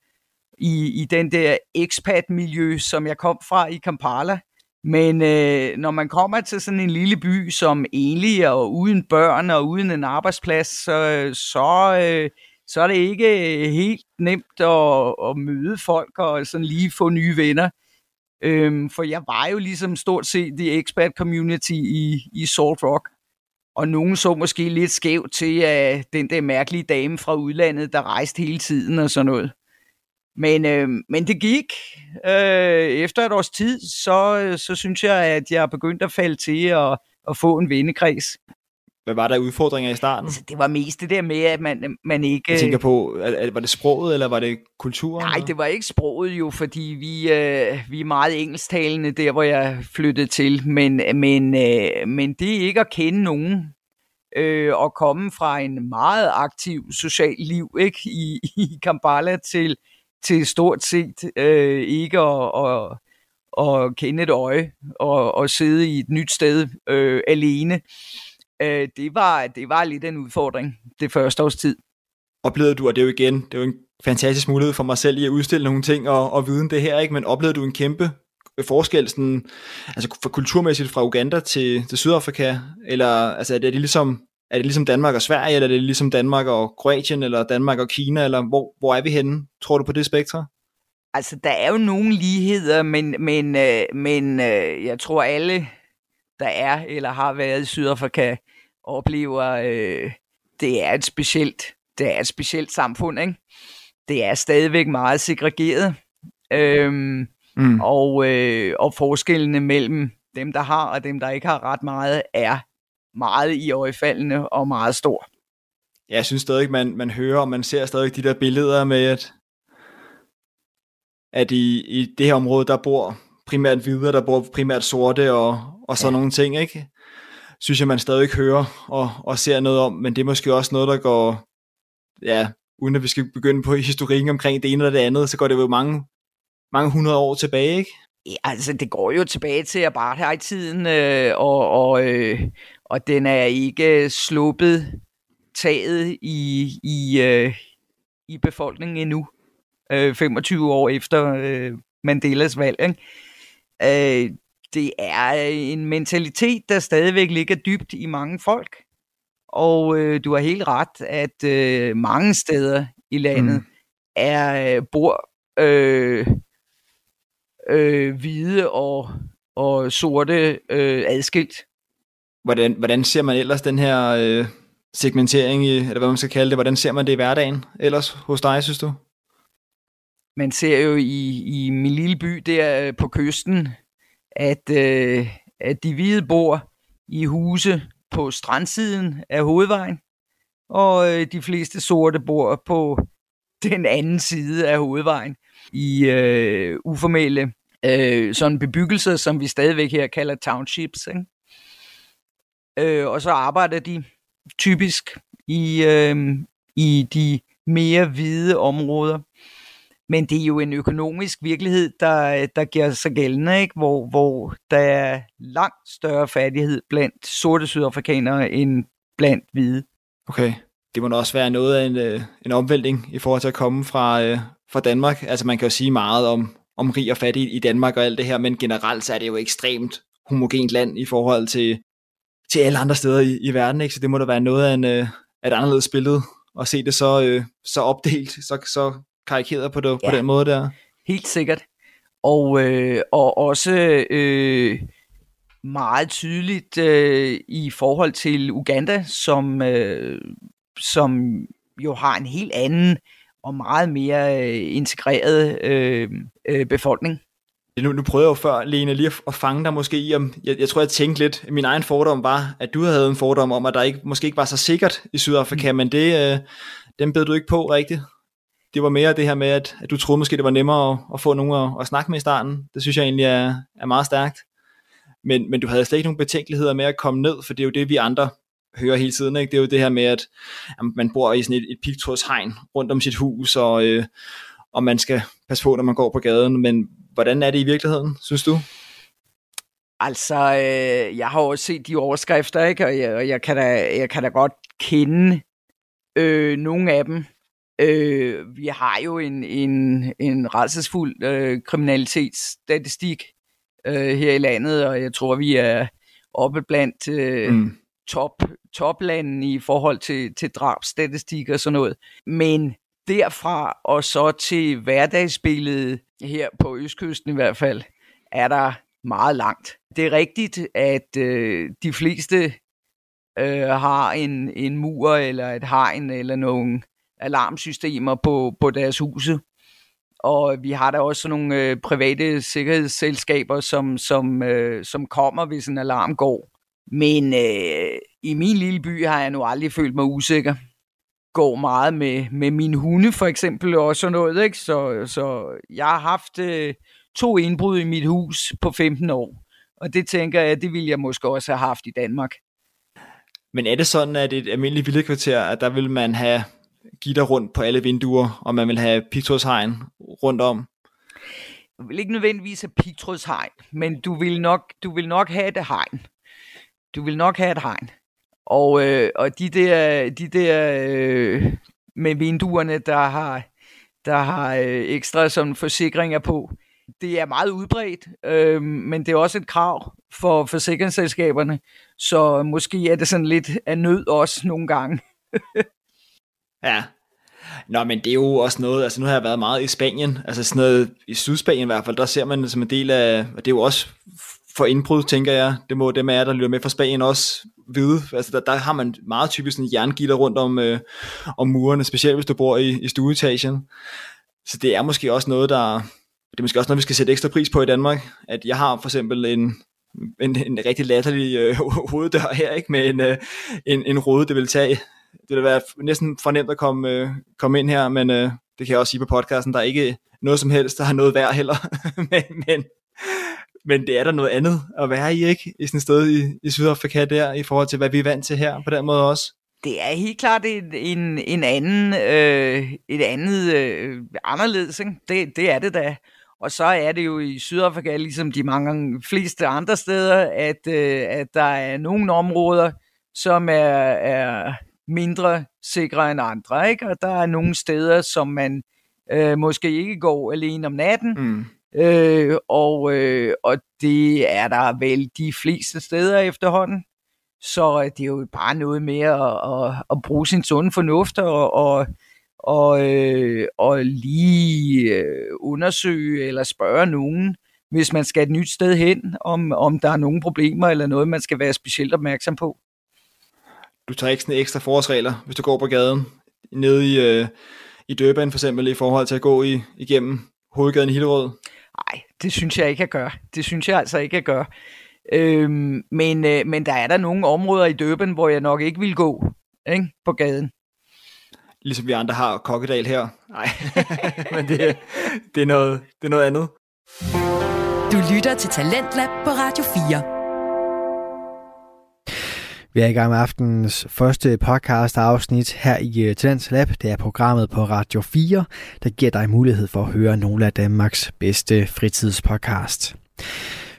i, i den der expat-miljø, som jeg kom fra i Kampala. Men øh, når man kommer til sådan en lille by som enlig og uden børn og uden en arbejdsplads, så, øh, så, øh, så er det ikke øh, helt nemt at, at møde folk og sådan lige få nye venner. Øhm, for jeg var jo ligesom stort set i expat community i, i Salt Rock. Og nogen så måske lidt skævt til at den der mærkelige dame fra udlandet, der rejste hele tiden og sådan noget. Men, øh, men det gik. Øh, efter et års tid, så, så synes jeg, at jeg er begyndt at falde til at, at få en vennekreds. Hvad var der udfordringer i starten? Altså, det var mest det der med, at man, man ikke... Jeg tænker på, var det sproget, eller var det kulturen? Nej, det var ikke sproget jo, fordi vi, øh, vi er meget engelsktalende der, hvor jeg flyttede til. Men, men, øh, men det er ikke at kende nogen, øh, og komme fra en meget aktiv social liv ikke i, i Kampala til, til stort set øh, ikke at, at, at kende et øje og, og sidde i et nyt sted øh, alene øh, det, var, det var lidt en udfordring det første års tid. Oplevede du, og det er jo igen, det er jo en fantastisk mulighed for mig selv i at udstille nogle ting og, og viden det her, ikke? men oplevede du en kæmpe øh, forskel sådan, altså for kulturmæssigt fra Uganda til, til Sydafrika, eller altså, er, det ligesom, er det ligesom Danmark og Sverige, eller er det ligesom Danmark og Kroatien, eller Danmark og Kina, eller hvor, hvor er vi henne, tror du på det spektre? Altså, der er jo nogle ligheder, men, men, øh, men øh, jeg tror alle, der er eller har været i Sydafrika, oplever, øh, det er et specielt, det er et specielt samfund, ikke? Det er stadigvæk meget segregeret. Øhm, mm. og, øh, og forskellene mellem dem, der har og dem, der ikke har ret meget, er meget i øjefaldene og meget stor. Ja, jeg synes stadig, man, man hører og man ser stadig de der billeder med, at, at i, i det her område, der bor primært hvide, der bor primært sorte og, og sådan ja. nogle ting, ikke? Synes jeg, man stadig hører og, og ser noget om, men det er måske også noget, der går, ja, uden at vi skal begynde på historikken omkring det ene eller det andet, så går det jo mange, mange hundrede år tilbage, ikke? Ja, altså det går jo tilbage til apartheid-tiden, øh, og, og, øh, og den er ikke sluppet taget i, i, øh, i befolkningen endnu, øh, 25 år efter øh, Mandelas valg. Ikke? Øh, det er en mentalitet, der stadigvæk ligger dybt i mange folk. Og øh, du har helt ret, at øh, mange steder i landet mm. er bor øh, øh, hvide og, og sorte øh, adskilt. Hvordan, hvordan ser man ellers den her øh, segmentering, i, eller hvad man skal kalde det, hvordan ser man det i hverdagen ellers hos dig, synes du? Man ser jo i, i min lille by der øh, på kysten, at, øh, at de hvide bor i huse på strandsiden af hovedvejen, og øh, de fleste sorte bor på den anden side af hovedvejen i øh, uformelle øh, sådan bebyggelser, som vi stadigvæk her kalder townships. Ikke? Øh, og så arbejder de typisk i, øh, i de mere hvide områder. Men det er jo en økonomisk virkelighed, der, der giver sig gældende, ikke? Hvor, hvor der er langt større fattighed blandt sorte sydafrikanere end blandt hvide. Okay, det må også være noget af en, øh, en omvæltning i forhold til at komme fra, øh, fra Danmark. Altså man kan jo sige meget om, om rig og fattig i Danmark og alt det her, men generelt så er det jo ekstremt homogent land i forhold til, til alle andre steder i, i verden, ikke? så det må da være noget af en, øh, et anderledes billede at se det så, øh, så opdelt, så, så karikeret på, det, ja, på den måde der. Helt sikkert. Og, øh, og også øh, meget tydeligt øh, i forhold til Uganda, som, øh, som jo har en helt anden og meget mere øh, integreret øh, øh, befolkning. Nu, nu prøvede jeg jo før, Lene, lige at fange dig måske i, om, jeg, jeg tror, jeg tænkte lidt, min egen fordom var, at du havde en fordom om, at der ikke, måske ikke var så sikkert i Sydafrika, mm. men det, øh, den bed du ikke på rigtigt. Det var mere det her med, at, at du troede måske, det var nemmere at, at få nogen at, at snakke med i starten. Det synes jeg egentlig er, er meget stærkt. Men, men du havde slet ikke nogen betænkeligheder med at komme ned, for det er jo det, vi andre hører hele tiden. Ikke? Det er jo det her med, at, at man bor i sådan et, et pigtrådshegn rundt om sit hus, og, øh, og man skal passe på, når man går på gaden. Men hvordan er det i virkeligheden, synes du? Altså, øh, jeg har også set de overskrifter, ikke? og, jeg, og jeg, kan da, jeg kan da godt kende øh, nogle af dem. Øh, vi har jo en, en, en redselsfuld øh, kriminalitetsstatistik øh, her i landet, og jeg tror, vi er oppe blandt øh, mm. top, toplanden i forhold til, til drabsstatistik og sådan noget. Men derfra og så til hverdagsbilledet her på Østkysten i hvert fald, er der meget langt. Det er rigtigt, at øh, de fleste øh, har en, en mur eller et hegn eller nogle alarmsystemer på, på deres huse. Og vi har da også nogle øh, private sikkerhedsselskaber, som, som, øh, som kommer, hvis en alarm går. Men øh, i min lille by har jeg nu aldrig følt mig usikker. Går meget med, med mine hunde for eksempel og sådan noget. Ikke? Så, så jeg har haft øh, to indbrud i mit hus på 15 år. Og det tænker jeg, det ville jeg måske også have haft i Danmark. Men er det sådan, at et almindeligt vildekvarter, at der vil man have gitter rundt på alle vinduer, og man vil have pigtrådshegn rundt om? Du vil ikke nødvendigvis have pigtrådshegn, men du vil nok, du vil nok have et hegn. Du vil nok have et hegn. Og, øh, og de der, de der øh, med vinduerne, der har, der har øh, ekstra sådan forsikringer på, det er meget udbredt, øh, men det er også et krav for forsikringsselskaberne, så måske er det sådan lidt af nød også nogle gange. Ja, Nå, men det er jo også noget, altså nu har jeg været meget i Spanien, altså sådan noget, i Sydspanien i hvert fald, der ser man det som en del af, og det er jo også for indbrud, tænker jeg, det må dem af jer, der lytter med fra Spanien også vide, altså der, der har man meget typisk sådan jerngitter rundt om, øh, om murene, specielt hvis du bor i, i stueetagen, så det er måske også noget, der, det er måske også noget, vi skal sætte ekstra pris på i Danmark, at jeg har for eksempel en, en, en rigtig latterlig øh, hoveddør her, ikke? med en, øh, en, en rode, det vil tage. Det vil være næsten for nemt at komme, øh, komme ind her, men øh, det kan jeg også sige på podcasten, der er ikke noget som helst, der har noget værd heller, men, men, men det er der noget andet at være i, ikke? I sådan et sted i, i Sydafrika der, i forhold til, hvad vi er vant til her, på den måde også. Det er helt klart en, en, en anden, øh, et andet øh, anderledes, ikke? Det, det er det da. Og så er det jo i Sydafrika, ligesom de mange fleste andre steder, at, øh, at der er nogle områder, som er, er mindre sikre end andre, ikke? Og der er nogle steder, som man øh, måske ikke går alene om natten, mm øh, og, øh, og det er der vel de fleste steder efterhånden. Så øh, det er jo bare noget med at, at, at bruge sin sunde fornuft og, og, og, øh, og lige øh, undersøge eller spørge nogen, hvis man skal et nyt sted hen, om, om der er nogle problemer eller noget, man skal være specielt opmærksom på du tager ikke sådan ekstra forholdsregler, hvis du går på gaden, nede i, øh, i Døban for eksempel, i forhold til at gå i, igennem hovedgaden i Hillerød? Det synes jeg ikke at gøre. Det synes jeg altså ikke at gøre. Øhm, men, øh, men der er der nogle områder i Durban, hvor jeg nok ikke vil gå ikke? på gaden. Ligesom vi andre har Kokkedal her. Nej, men det, det, er noget, det er noget andet. Du lytter til Talentlab på Radio 4. Vi er i gang med aftenens første podcast afsnit her i øh, Talents Lab. Det er programmet på Radio 4, der giver dig mulighed for at høre nogle af Danmarks bedste fritidspodcast.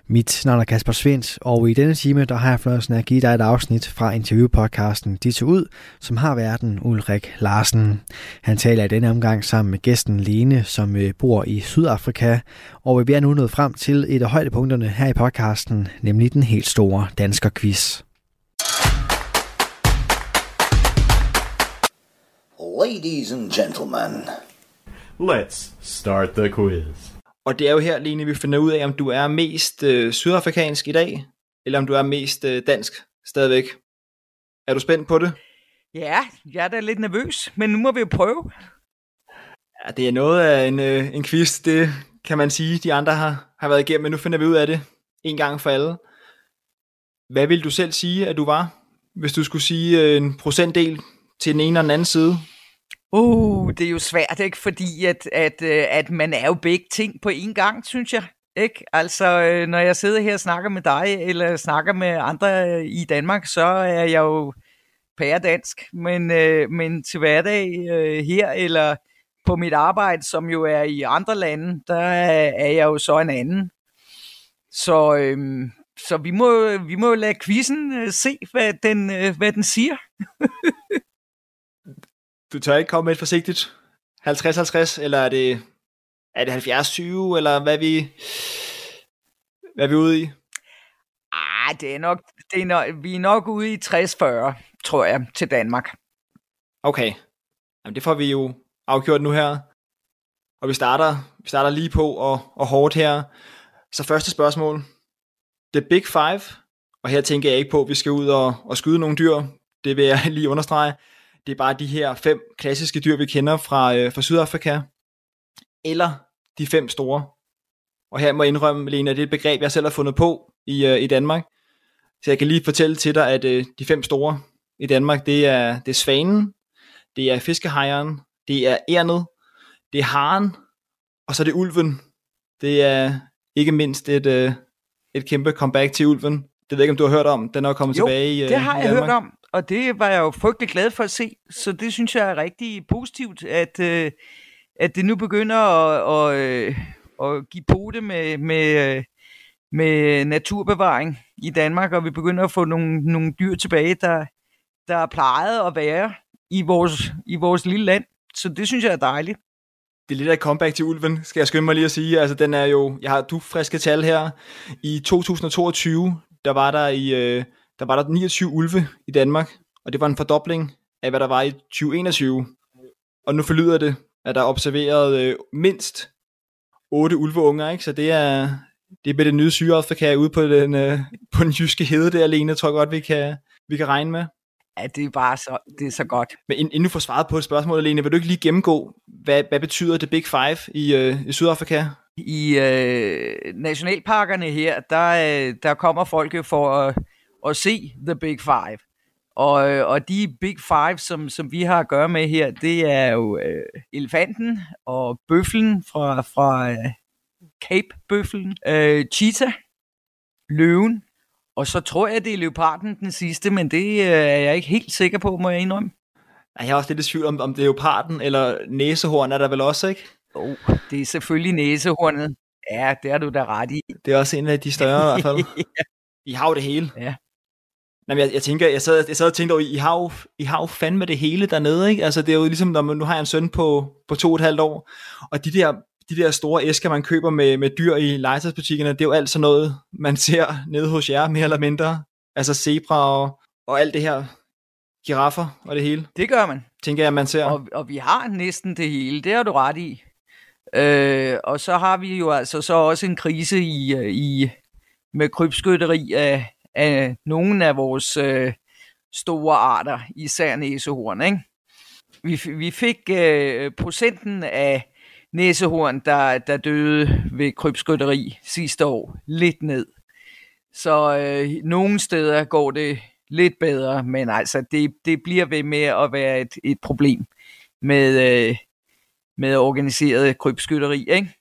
Mit navn er Kasper Svendt, og i denne time der har jeg fornøjelsen at give dig et afsnit fra interviewpodcasten De tog ud, som har verden Ulrik Larsen. Han taler i denne omgang sammen med gæsten Lene, som øh, bor i Sydafrika, og vi er nu nået frem til et af højdepunkterne her i podcasten, nemlig den helt store dansker Ladies and gentlemen. Let's start the quiz. Og det er jo her, Lene, vi finder ud af, om du er mest øh, sydafrikansk i dag, eller om du er mest øh, dansk stadigvæk. Er du spændt på det? Ja, jeg er da lidt nervøs, men nu må vi jo prøve. Ja, det er noget af en, øh, en quiz, det kan man sige, de andre har, har været igennem, men nu finder vi ud af det en gang for alle. Hvad vil du selv sige, at du var, hvis du skulle sige øh, en procentdel til den ene og den anden side? Uh, det er jo svært, ikke? Fordi at, at, øh, at man er jo begge ting på én gang, synes jeg. Ikke? Altså, øh, når jeg sidder her og snakker med dig, eller snakker med andre øh, i Danmark, så er jeg jo pæredansk. Men, men til hverdag her, eller på mit arbejde, som jo er i andre lande, der er jeg jo så en anden. Så, øhm, så vi må vi må lade quizzen se, hvad den, hvad den siger. Du tør ikke komme med et forsigtigt 50-50, eller er det, er det 70-20, eller hvad er vi, hvad er vi ude i? Ah, det er nok, det er nok, vi er nok ude i 60-40, tror jeg, til Danmark. Okay. Jamen, det får vi jo afgjort nu her. Og vi starter, vi starter lige på og, og hårdt her. Så første spørgsmål. The Big Five. Og her tænker jeg ikke på, at vi skal ud og, og skyde nogle dyr. Det vil jeg lige understrege. Det er bare de her fem klassiske dyr, vi kender fra, øh, fra Sydafrika. Eller de fem store. Og her må jeg indrømme, Lena, det er et begreb, jeg selv har fundet på i, øh, i Danmark. Så jeg kan lige fortælle til dig, at øh, de fem store i Danmark, det er, det er svanen, det er fiskehejeren, det er ærnet, det er haren, og så er det ulven. Det er ikke mindst et, øh, et kæmpe comeback til ulven. Det ved jeg ikke, om du har hørt om. Den er kommet jo, tilbage i det har jeg hørt om og det var jeg jo frygtelig glad for at se. Så det synes jeg er rigtig positivt, at, øh, at det nu begynder at, at, øh, at give pote med, med, øh, med naturbevaring i Danmark, og vi begynder at få nogle, nogle dyr tilbage, der, der er plejet at være i vores, i vores lille land. Så det synes jeg er dejligt. Det er lidt af et comeback til ulven, skal jeg skynde mig lige at sige. Altså, den er jo, jeg har du friske tal her. I 2022, der var der i, øh, der var der 29 ulve i Danmark, og det var en fordobling af, hvad der var i 2021. Og nu forlyder det, at der er observeret øh, mindst otte ulveunger, ikke? Så det er, det er det nye Sydafrika ude på den, øh, på den jyske hede der alene, tror jeg godt, vi kan, vi kan regne med. Ja, det er bare så, det er så godt. Men inden du får svaret på et spørgsmål, Alene, vil du ikke lige gennemgå, hvad, hvad betyder det Big Five i, øh, i Sydafrika? I øh, nationalparkerne her, der, øh, der kommer folk jo for at, at se The Big Five. Og, øh, og de Big Five, som, som vi har at gøre med her, det er jo øh, elefanten og bøflen fra, fra øh, Cape-bøflen, øh, cheetah, løven, og så tror jeg, det er leoparden den sidste, men det øh, er jeg ikke helt sikker på, må jeg indrømme. Jeg er også lidt i tvivl om, om det er leoparden eller næsehorn er der vel også, ikke? Oh, det er selvfølgelig næsehornet. Ja, det er du da ret i. Det er også en af de større i hvert fald. ja. I har jo det hele. Ja. Jamen, jeg, jeg tænker, jeg sad, jeg sad og tænkte over, I har, jo, I har jo fandme det hele dernede, ikke? Altså, det er jo ligesom, når man, nu har jeg en søn på, på to og et halvt år, og de der, de der store æsker, man køber med, med dyr i legetøjsbutikkerne, det er jo alt sådan noget, man ser nede hos jer, mere eller mindre. Altså zebra og, og alt det her, giraffer og det hele. Det gør man. Tænker jeg, man ser. Og, og vi har næsten det hele, det har du ret i. Øh, og så har vi jo altså så også en krise i, i med krybskytteri af, af nogle af vores øh, store arter, især næsehorn. Ikke? Vi, vi fik øh, procenten af næsehorn, der, der døde ved krybskytteri sidste år, lidt ned. Så øh, nogle steder går det lidt bedre, men altså det, det bliver ved med at være et, et problem med, øh, med organiseret krybskytteri, ikke?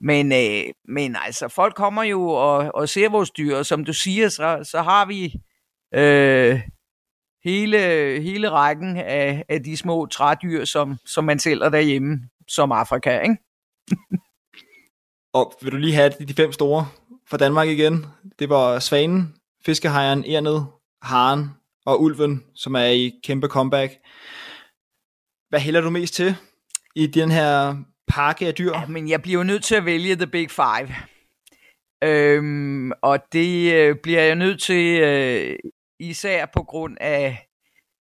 Men, øh, men altså, folk kommer jo og, og ser vores dyr, og som du siger, så, så har vi øh, hele, hele rækken af, af de små trædyr, som, som man sælger derhjemme, som Afrika, ikke? og vil du lige have de fem store fra Danmark igen? Det var svanen, fiskehejren, ærnet, haren og ulven, som er i kæmpe comeback. Hvad hælder du mest til i den her pakke af dyr? Ja, men jeg bliver jo nødt til at vælge The Big Five. Øhm, og det øh, bliver jeg nødt til øh, især på grund af,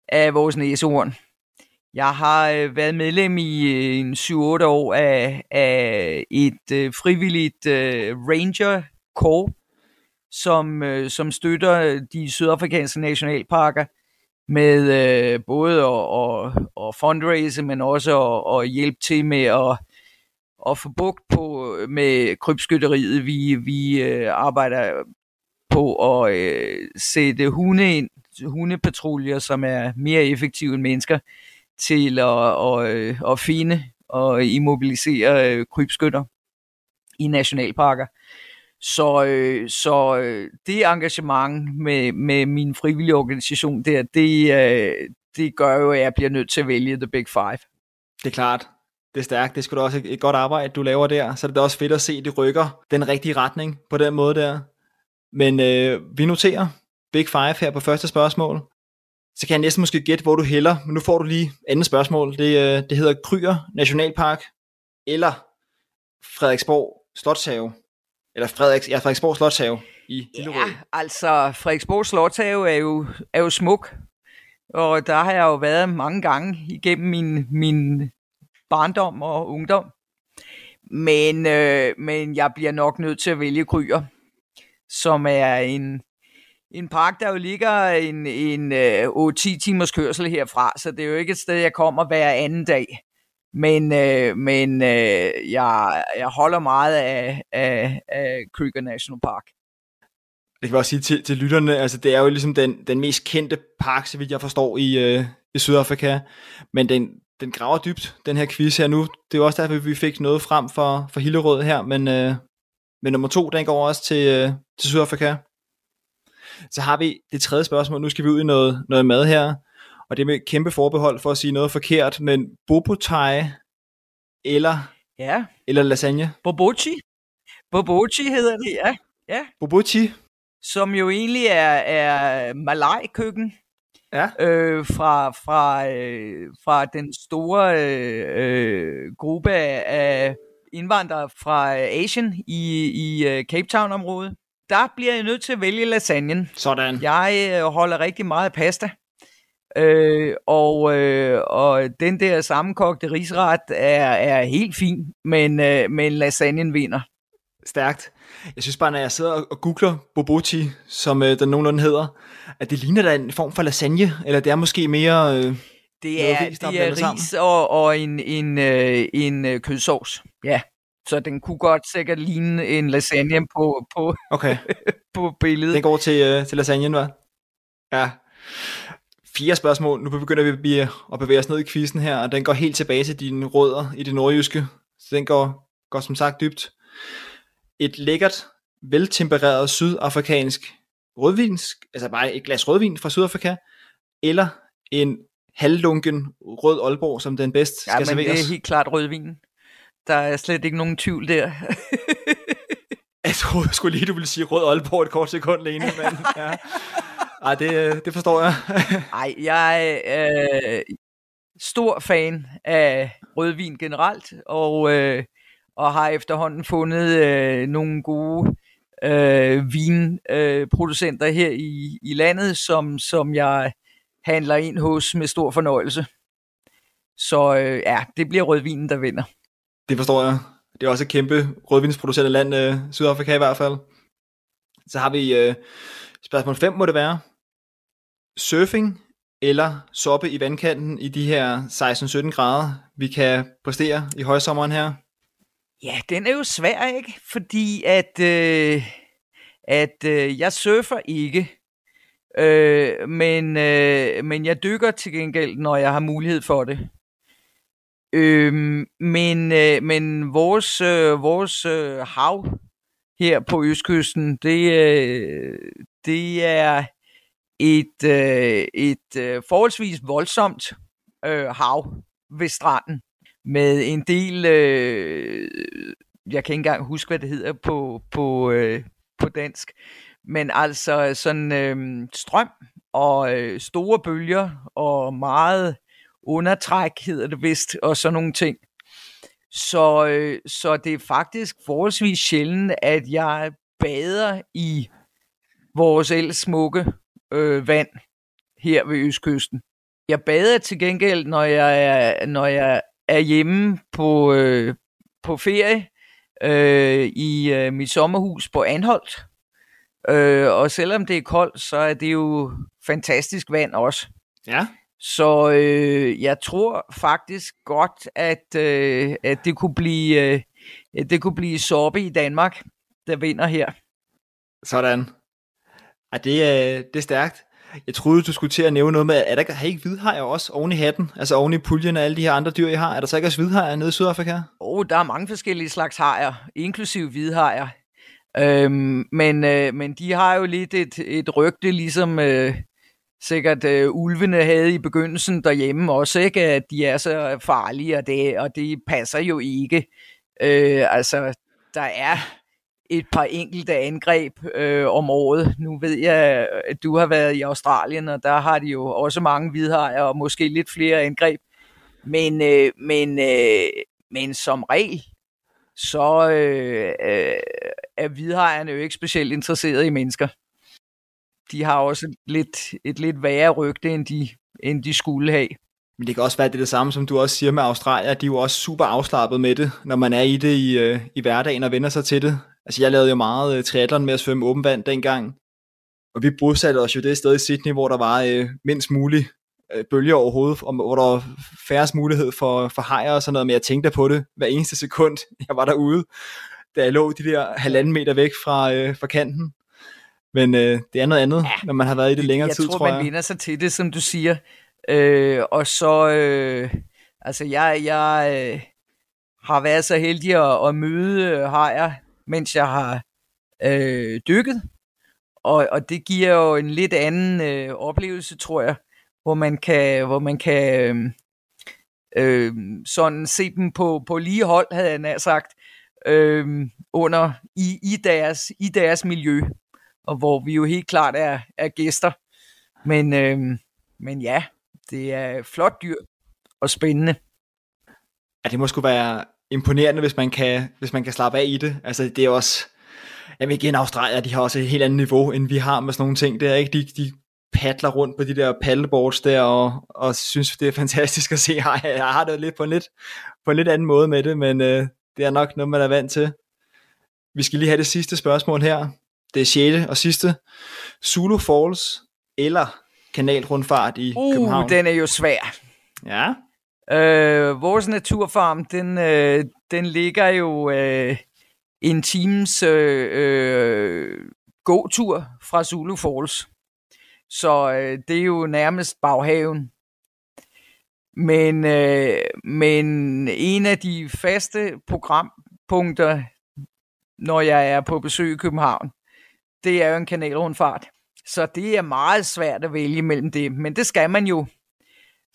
af vores næsehorn. Jeg har øh, været medlem i øh, en 7-8 år af, af et øh, frivilligt øh, ranger corps, som, øh, som støtter de sydafrikanske nationalparker med øh, både at, at, at fundraise, men også at, at hjælpe til med at, at få bugt på øh, med krybskytteriet. Vi, vi øh, arbejder på at øh, sætte hunde ind, hundepatruljer, som er mere effektive end mennesker, til at, at, øh, at finde og immobilisere øh, krybskytter i nationalparker. Så, øh, så øh, det engagement med, med min frivillige organisation der, det, øh, det gør jo, at jeg bliver nødt til at vælge The Big Five. Det er klart. Det er stærkt. Det skulle da også et godt arbejde, du laver der. Så er det da også fedt at se, at det rykker den rigtige retning på den måde der. Men øh, vi noterer Big Five her på første spørgsmål. Så kan jeg næsten måske gætte, hvor du hælder. Men nu får du lige andet spørgsmål. Det, øh, det hedder Kryer Nationalpark eller Frederiksborg Slotshave eller Frederiks, ja, Frederiksborg Slotshave i Hillerød. Ja, altså Frederiksborg Slotshave er jo, er jo smuk, og der har jeg jo været mange gange igennem min, min barndom og ungdom. Men, øh, men jeg bliver nok nødt til at vælge Kryer, som er en, en park, der jo ligger en, en øh, 8-10 timers kørsel herfra, så det er jo ikke et sted, jeg kommer hver anden dag. Men, øh, men øh, jeg, jeg holder meget af, af, af Kruger National Park. Det kan jeg også sige til, til lytterne, altså det er jo ligesom den, den mest kendte park, så vidt jeg forstår, i, øh, i Sydafrika. Men den, den graver dybt, den her quiz her nu. Det er også derfor, vi fik noget frem for, for Hillerød her, men, øh, men nummer to, den går også til, øh, til Sydafrika. Så har vi det tredje spørgsmål. Nu skal vi ud i noget, noget mad her og det med kæmpe forbehold for at sige noget forkert, men bobotai eller, ja. eller lasagne? Bobochi. Bobochi hedder det, ja. ja. Bobochi? Som jo egentlig er, er Malaj-køkken. Ja. Øh, fra, fra, øh, fra den store øh, øh, gruppe af indvandrere fra Asien i, i uh, Cape Town-området. Der bliver jeg nødt til at vælge lasagnen. Sådan. Jeg øh, holder rigtig meget af pasta. Øh, og, øh, og den der sammenkogte risret er, er helt fin, men, øh, men lasagnen vinder. Stærkt. Jeg synes bare, når jeg sidder og googler bobochi, som øh, den nogenlunde hedder, at det ligner da en form for lasagne, eller det er måske mere... Øh, det er, ris, det er ris og, og en, en, øh, en øh, kødsovs. Ja, så den kunne godt sikkert ligne en lasagne på, på, okay. på billedet. Den går til, øh, til lasagnen, hva'? Ja. Fire spørgsmål. Nu begynder vi at bevæge os ned i quizzen her, og den går helt tilbage til dine rødder i det nordjyske. Så den går, går som sagt dybt. Et lækkert, veltempereret sydafrikansk rødvinsk, altså bare et glas rødvin fra Sydafrika, eller en halvlunken rød Aalborg, som den bedst ja, skal men serveres. det er helt klart rødvin. Der er slet ikke nogen tvivl der. jeg troede jeg skulle lige, du ville sige rød Aalborg et kort sekund, Lene, men ja. Ej, det, det forstår jeg. Ej, jeg er øh, stor fan af rødvin generelt, og, øh, og har efterhånden fundet øh, nogle gode øh, vinproducenter øh, her i, i landet, som, som jeg handler ind hos med stor fornøjelse. Så øh, ja, det bliver rødvinen, der vinder. Det forstår jeg. Det er også et kæmpe rødvinsproducerende land, øh, Sydafrika i hvert fald. Så har vi øh, spørgsmål 5, må det være. Surfing eller soppe i vandkanten i de her 16-17 grader, vi kan præstere i højsommeren her? Ja, den er jo svær, ikke? Fordi at, øh, at øh, jeg surfer ikke, øh, men, øh, men jeg dykker til gengæld, når jeg har mulighed for det. Øh, men, øh, men vores, øh, vores øh, hav her på Østkysten, det, øh, det er et, øh, et øh, forholdsvis voldsomt øh, hav ved stranden med en del, øh, jeg kan ikke engang huske, hvad det hedder på, på, øh, på dansk, men altså sådan øh, strøm og øh, store bølger og meget undertræk, hedder det vist, og sådan nogle ting. Så, øh, så det er faktisk forholdsvis sjældent, at jeg bader i vores ellers smukke øh, vand her ved Østkysten. Jeg bader til gengæld, når jeg er, når jeg er hjemme på, øh, på ferie øh, i øh, mit sommerhus på Anholdt. Øh, og selvom det er koldt, så er det jo fantastisk vand også. Ja. Så øh, jeg tror faktisk godt, at, øh, at det kunne blive øh, det kunne blive Sorbe i Danmark, der vinder her. Sådan. Ej, det, er, det er stærkt. Jeg troede, du skulle til at nævne noget med, er der har I ikke hvidhajer også oven i hatten? Altså oven i puljen af alle de her andre dyr, I har? Er der så ikke også hvidhajer nede i Sydafrika? Åh, oh, der er mange forskellige slags hajer, inklusive hvidhajer. Øhm, men, øh, men de har jo lidt et, et rygte, ligesom øh, sikkert øh, ulvene havde i begyndelsen derhjemme også, ikke? at de er så farlige, og det, og det passer jo ikke. Øh, altså, der er et par enkelte angreb øh, om året. Nu ved jeg, at du har været i Australien, og der har de jo også mange hvidhajer, og måske lidt flere angreb. Men, øh, men, øh, men som regel, så øh, øh, er hvidhajerne jo ikke specielt interesserede i mennesker. De har også lidt, et lidt værre rygte, end de, end de skulle have. Men det kan også være det, det samme, som du også siger med Australien, de er jo også super afslappet med det, når man er i det i, øh, i hverdagen og vender sig til det. Altså jeg lavede jo meget uh, triathlon med at svømme åben vand dengang, og vi bosatte os jo det sted i Sydney, hvor der var uh, mindst muligt uh, bølger overhovedet, og hvor der var færrest mulighed for, for hajer og sådan noget, men jeg tænkte på det hver eneste sekund, jeg var derude, da jeg lå de der halvanden meter væk fra, uh, fra kanten. Men uh, det er noget andet, ja, når man har været i det længere jeg tid, tror, tror jeg. Jeg tror, man vinder sig til det, som du siger. Øh, og så, øh, altså jeg, jeg øh, har været så heldig at, at møde hajer mens jeg har øh, dykket. Og, og det giver jo en lidt anden øh, oplevelse, tror jeg, hvor man kan, hvor man kan øh, øh, sådan se dem på, på lige hold, havde jeg nær sagt, øh, under i, i, deres, i deres miljø, og hvor vi jo helt klart er, er gæster. Men, øh, men ja, det er flot dyr og spændende. Ja, det må sgu være imponerende, hvis man kan, hvis man kan slappe af i det. Altså det er også, jamen igen Australien, de har også et helt andet niveau, end vi har med sådan nogle ting. Det er ikke, de, de padler rundt på de der paddleboards der, og, og synes, det er fantastisk at se. Jeg, jeg har det lidt på en lidt, på en lidt anden måde med det, men øh, det er nok noget, man er vant til. Vi skal lige have det sidste spørgsmål her. Det er sjette og sidste. Zulu Falls eller kanalrundfart i uh, København? den er jo svær. Ja. Øh, vores naturfarm, den, øh, den ligger jo øh, en times øh, øh, gåtur fra Zulu Falls. Så øh, det er jo nærmest baghaven. Men, øh, men en af de faste programpunkter, når jeg er på besøg i København, det er jo en kanalrundfart. Så det er meget svært at vælge mellem det, men det skal man jo.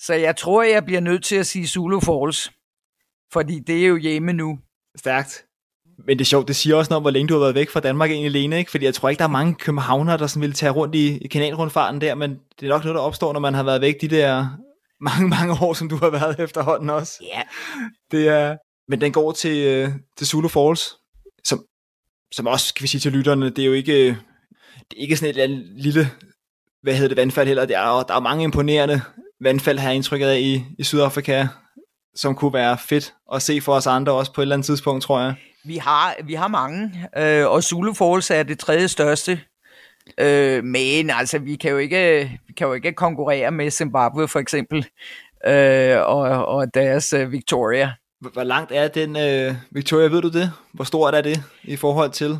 Så jeg tror, jeg bliver nødt til at sige Zulu Falls, fordi det er jo hjemme nu. Stærkt. Men det er sjovt, det siger også noget om, hvor længe du har været væk fra Danmark egentlig, Lene, ikke? Fordi jeg tror ikke, der er mange københavnere, der sådan vil tage rundt i, i kanalrundfarten der, men det er nok noget, der opstår, når man har været væk de der mange, mange år, som du har været efterhånden også. Ja. Det er, men den går til, øh, til Zulu Falls, som, som også, kan vi sige til lytterne, det er jo ikke, det er ikke sådan et lille, hvad hedder det, vandfald heller. Det er, der er mange imponerende vandfald, har jeg indtrykket af i, i Sydafrika, som kunne være fedt at se for os andre også på et eller andet tidspunkt, tror jeg. Vi har, vi har mange, øh, og Zulu Falls er det tredje største. Øh, men altså, vi kan, jo ikke, vi kan jo ikke konkurrere med Zimbabwe for eksempel, øh, og, og deres uh, Victoria. Hvor langt er den, øh, Victoria, ved du det? Hvor stort er det i forhold til?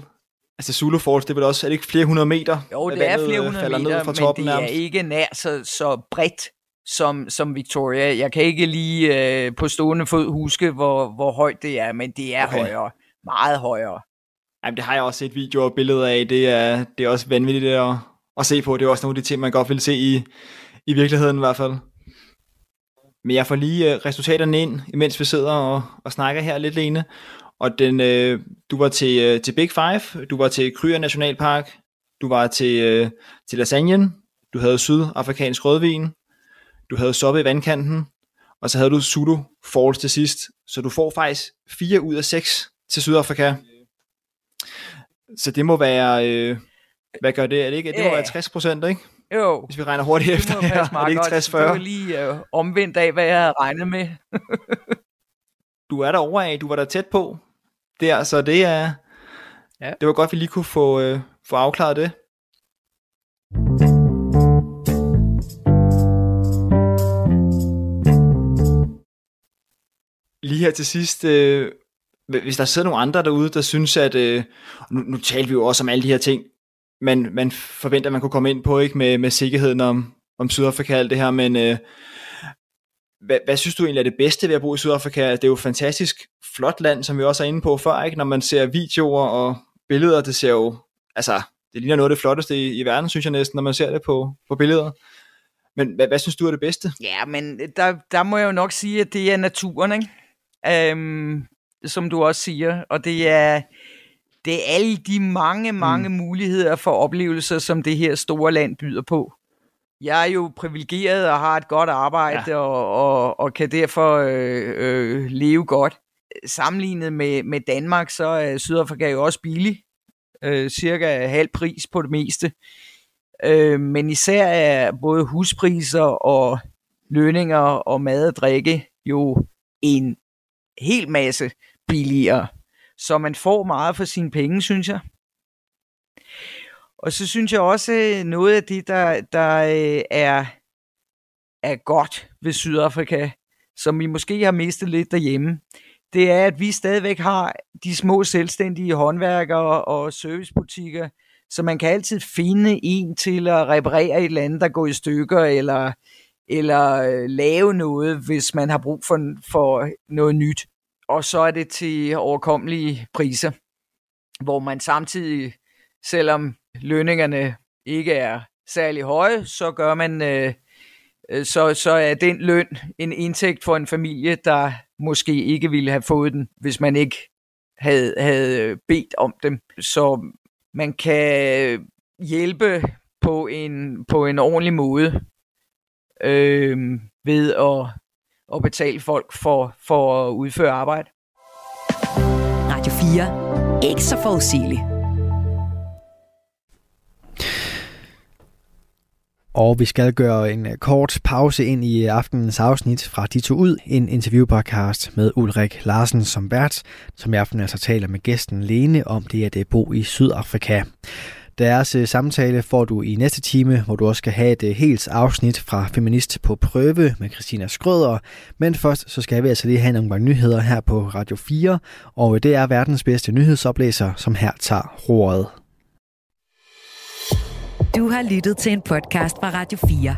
Altså Zulu Falls, det er vel også, er det ikke flere hundrede meter? Jo, det er flere øh, hundrede meter, ned fra men toppen, det er nærmest. ikke nær så, så bredt som, som Victoria. Jeg kan ikke lige øh, på stående fod huske, hvor, hvor højt det er, men det er Okay. højere. Meget højere. Jamen, det har jeg også set videoer og billeder af. Det er, det er også vanvittigt at, at se på. Det er også nogle af de ting, man godt vil se i, i virkeligheden i hvert fald. Men jeg får lige øh, resultaterne ind, imens vi sidder og, og snakker her lidt, Lene. Og den, øh, du var til, øh, til Big Five, du var til Kryer Nationalpark, du var til, øh, til Lasagnen, du havde sydafrikansk rødvin, du havde soppe i vandkanten, og så havde du Zulu Falls til sidst. Så du får faktisk 4 ud af 6 til Sydafrika. Så det må være, øh, hvad gør det? Er det ikke? Det må være 60 procent, ikke? Jo, Hvis vi regner hurtigt det efter her. Er det ikke godt. 60-40? Det var lige øh, omvendt af, hvad jeg havde regnet med. Du er der over af, du var der tæt på. Der, så det er, Ja. det var godt, vi lige kunne få, øh, få afklaret det. Lige her til sidst, øh, hvis der sidder nogle andre derude, der synes, at øh, nu, nu taler vi jo også om alle de her ting, men man forventer, at man kunne komme ind på ikke med, med sikkerheden om, om Sydafrika og alt det her, men øh, hvad, hvad synes du egentlig er det bedste ved at bo i Sydafrika? Det er jo et fantastisk flot land, som vi også er inde på før, ikke? Når man ser videoer og billeder, det ser jo, altså, det ligner noget af det flotteste i, i verden, synes jeg næsten, når man ser det på, på billeder. Men hvad, hvad synes du er det bedste? Ja, men der, der må jeg jo nok sige, at det er naturen, ikke? Øhm, som du også siger. Og det er, det er alle de mange, mange mm. muligheder for oplevelser, som det her store land byder på. Jeg er jo privilegeret og har et godt arbejde, ja. og, og, og kan derfor øh, øh, leve godt. Sammenlignet med, med Danmark, så er Sydafrika jo også billig. Øh, cirka halv pris på det meste. Øh, men især er både huspriser og lønninger og mad og drikke jo en hel masse billigere. Så man får meget for sine penge, synes jeg. Og så synes jeg også, øh, noget af det, der, der øh, er, er godt ved Sydafrika, som vi måske har mistet lidt derhjemme, det er, at vi stadigvæk har de små selvstændige håndværkere og servicebutikker, så man kan altid finde en til at reparere et eller andet, der går i stykker, eller, eller øh, lave noget, hvis man har brug for, for noget nyt. Og så er det til overkommelige priser, hvor man samtidig, selvom lønningerne ikke er særlig høje, så gør man, øh, så, så er den løn en indtægt for en familie, der måske ikke ville have fået den, hvis man ikke havde, havde bedt om dem. Så man kan hjælpe på en, på en ordentlig måde øh, ved at, at betale folk for, for at udføre arbejde. Radio 4. Ikke så forudsigeligt. Og vi skal gøre en øh, kort pause ind i aftenens afsnit fra De to ud, en interviewpodcast med Ulrik Larsen som vært, som i aften altså taler med gæsten Lene om det at bo i Sydafrika. Deres øh, samtale får du i næste time, hvor du også skal have et øh, helt afsnit fra Feminist på prøve med Christina Skrøder. Men først så skal vi altså lige have nogle gange nyheder her på Radio 4, og det er verdens bedste nyhedsoplæser, som her tager roret. Du har lyttet til en podcast fra Radio 4.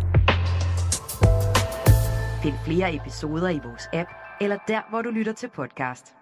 Find flere episoder i vores app, eller der, hvor du lytter til podcast.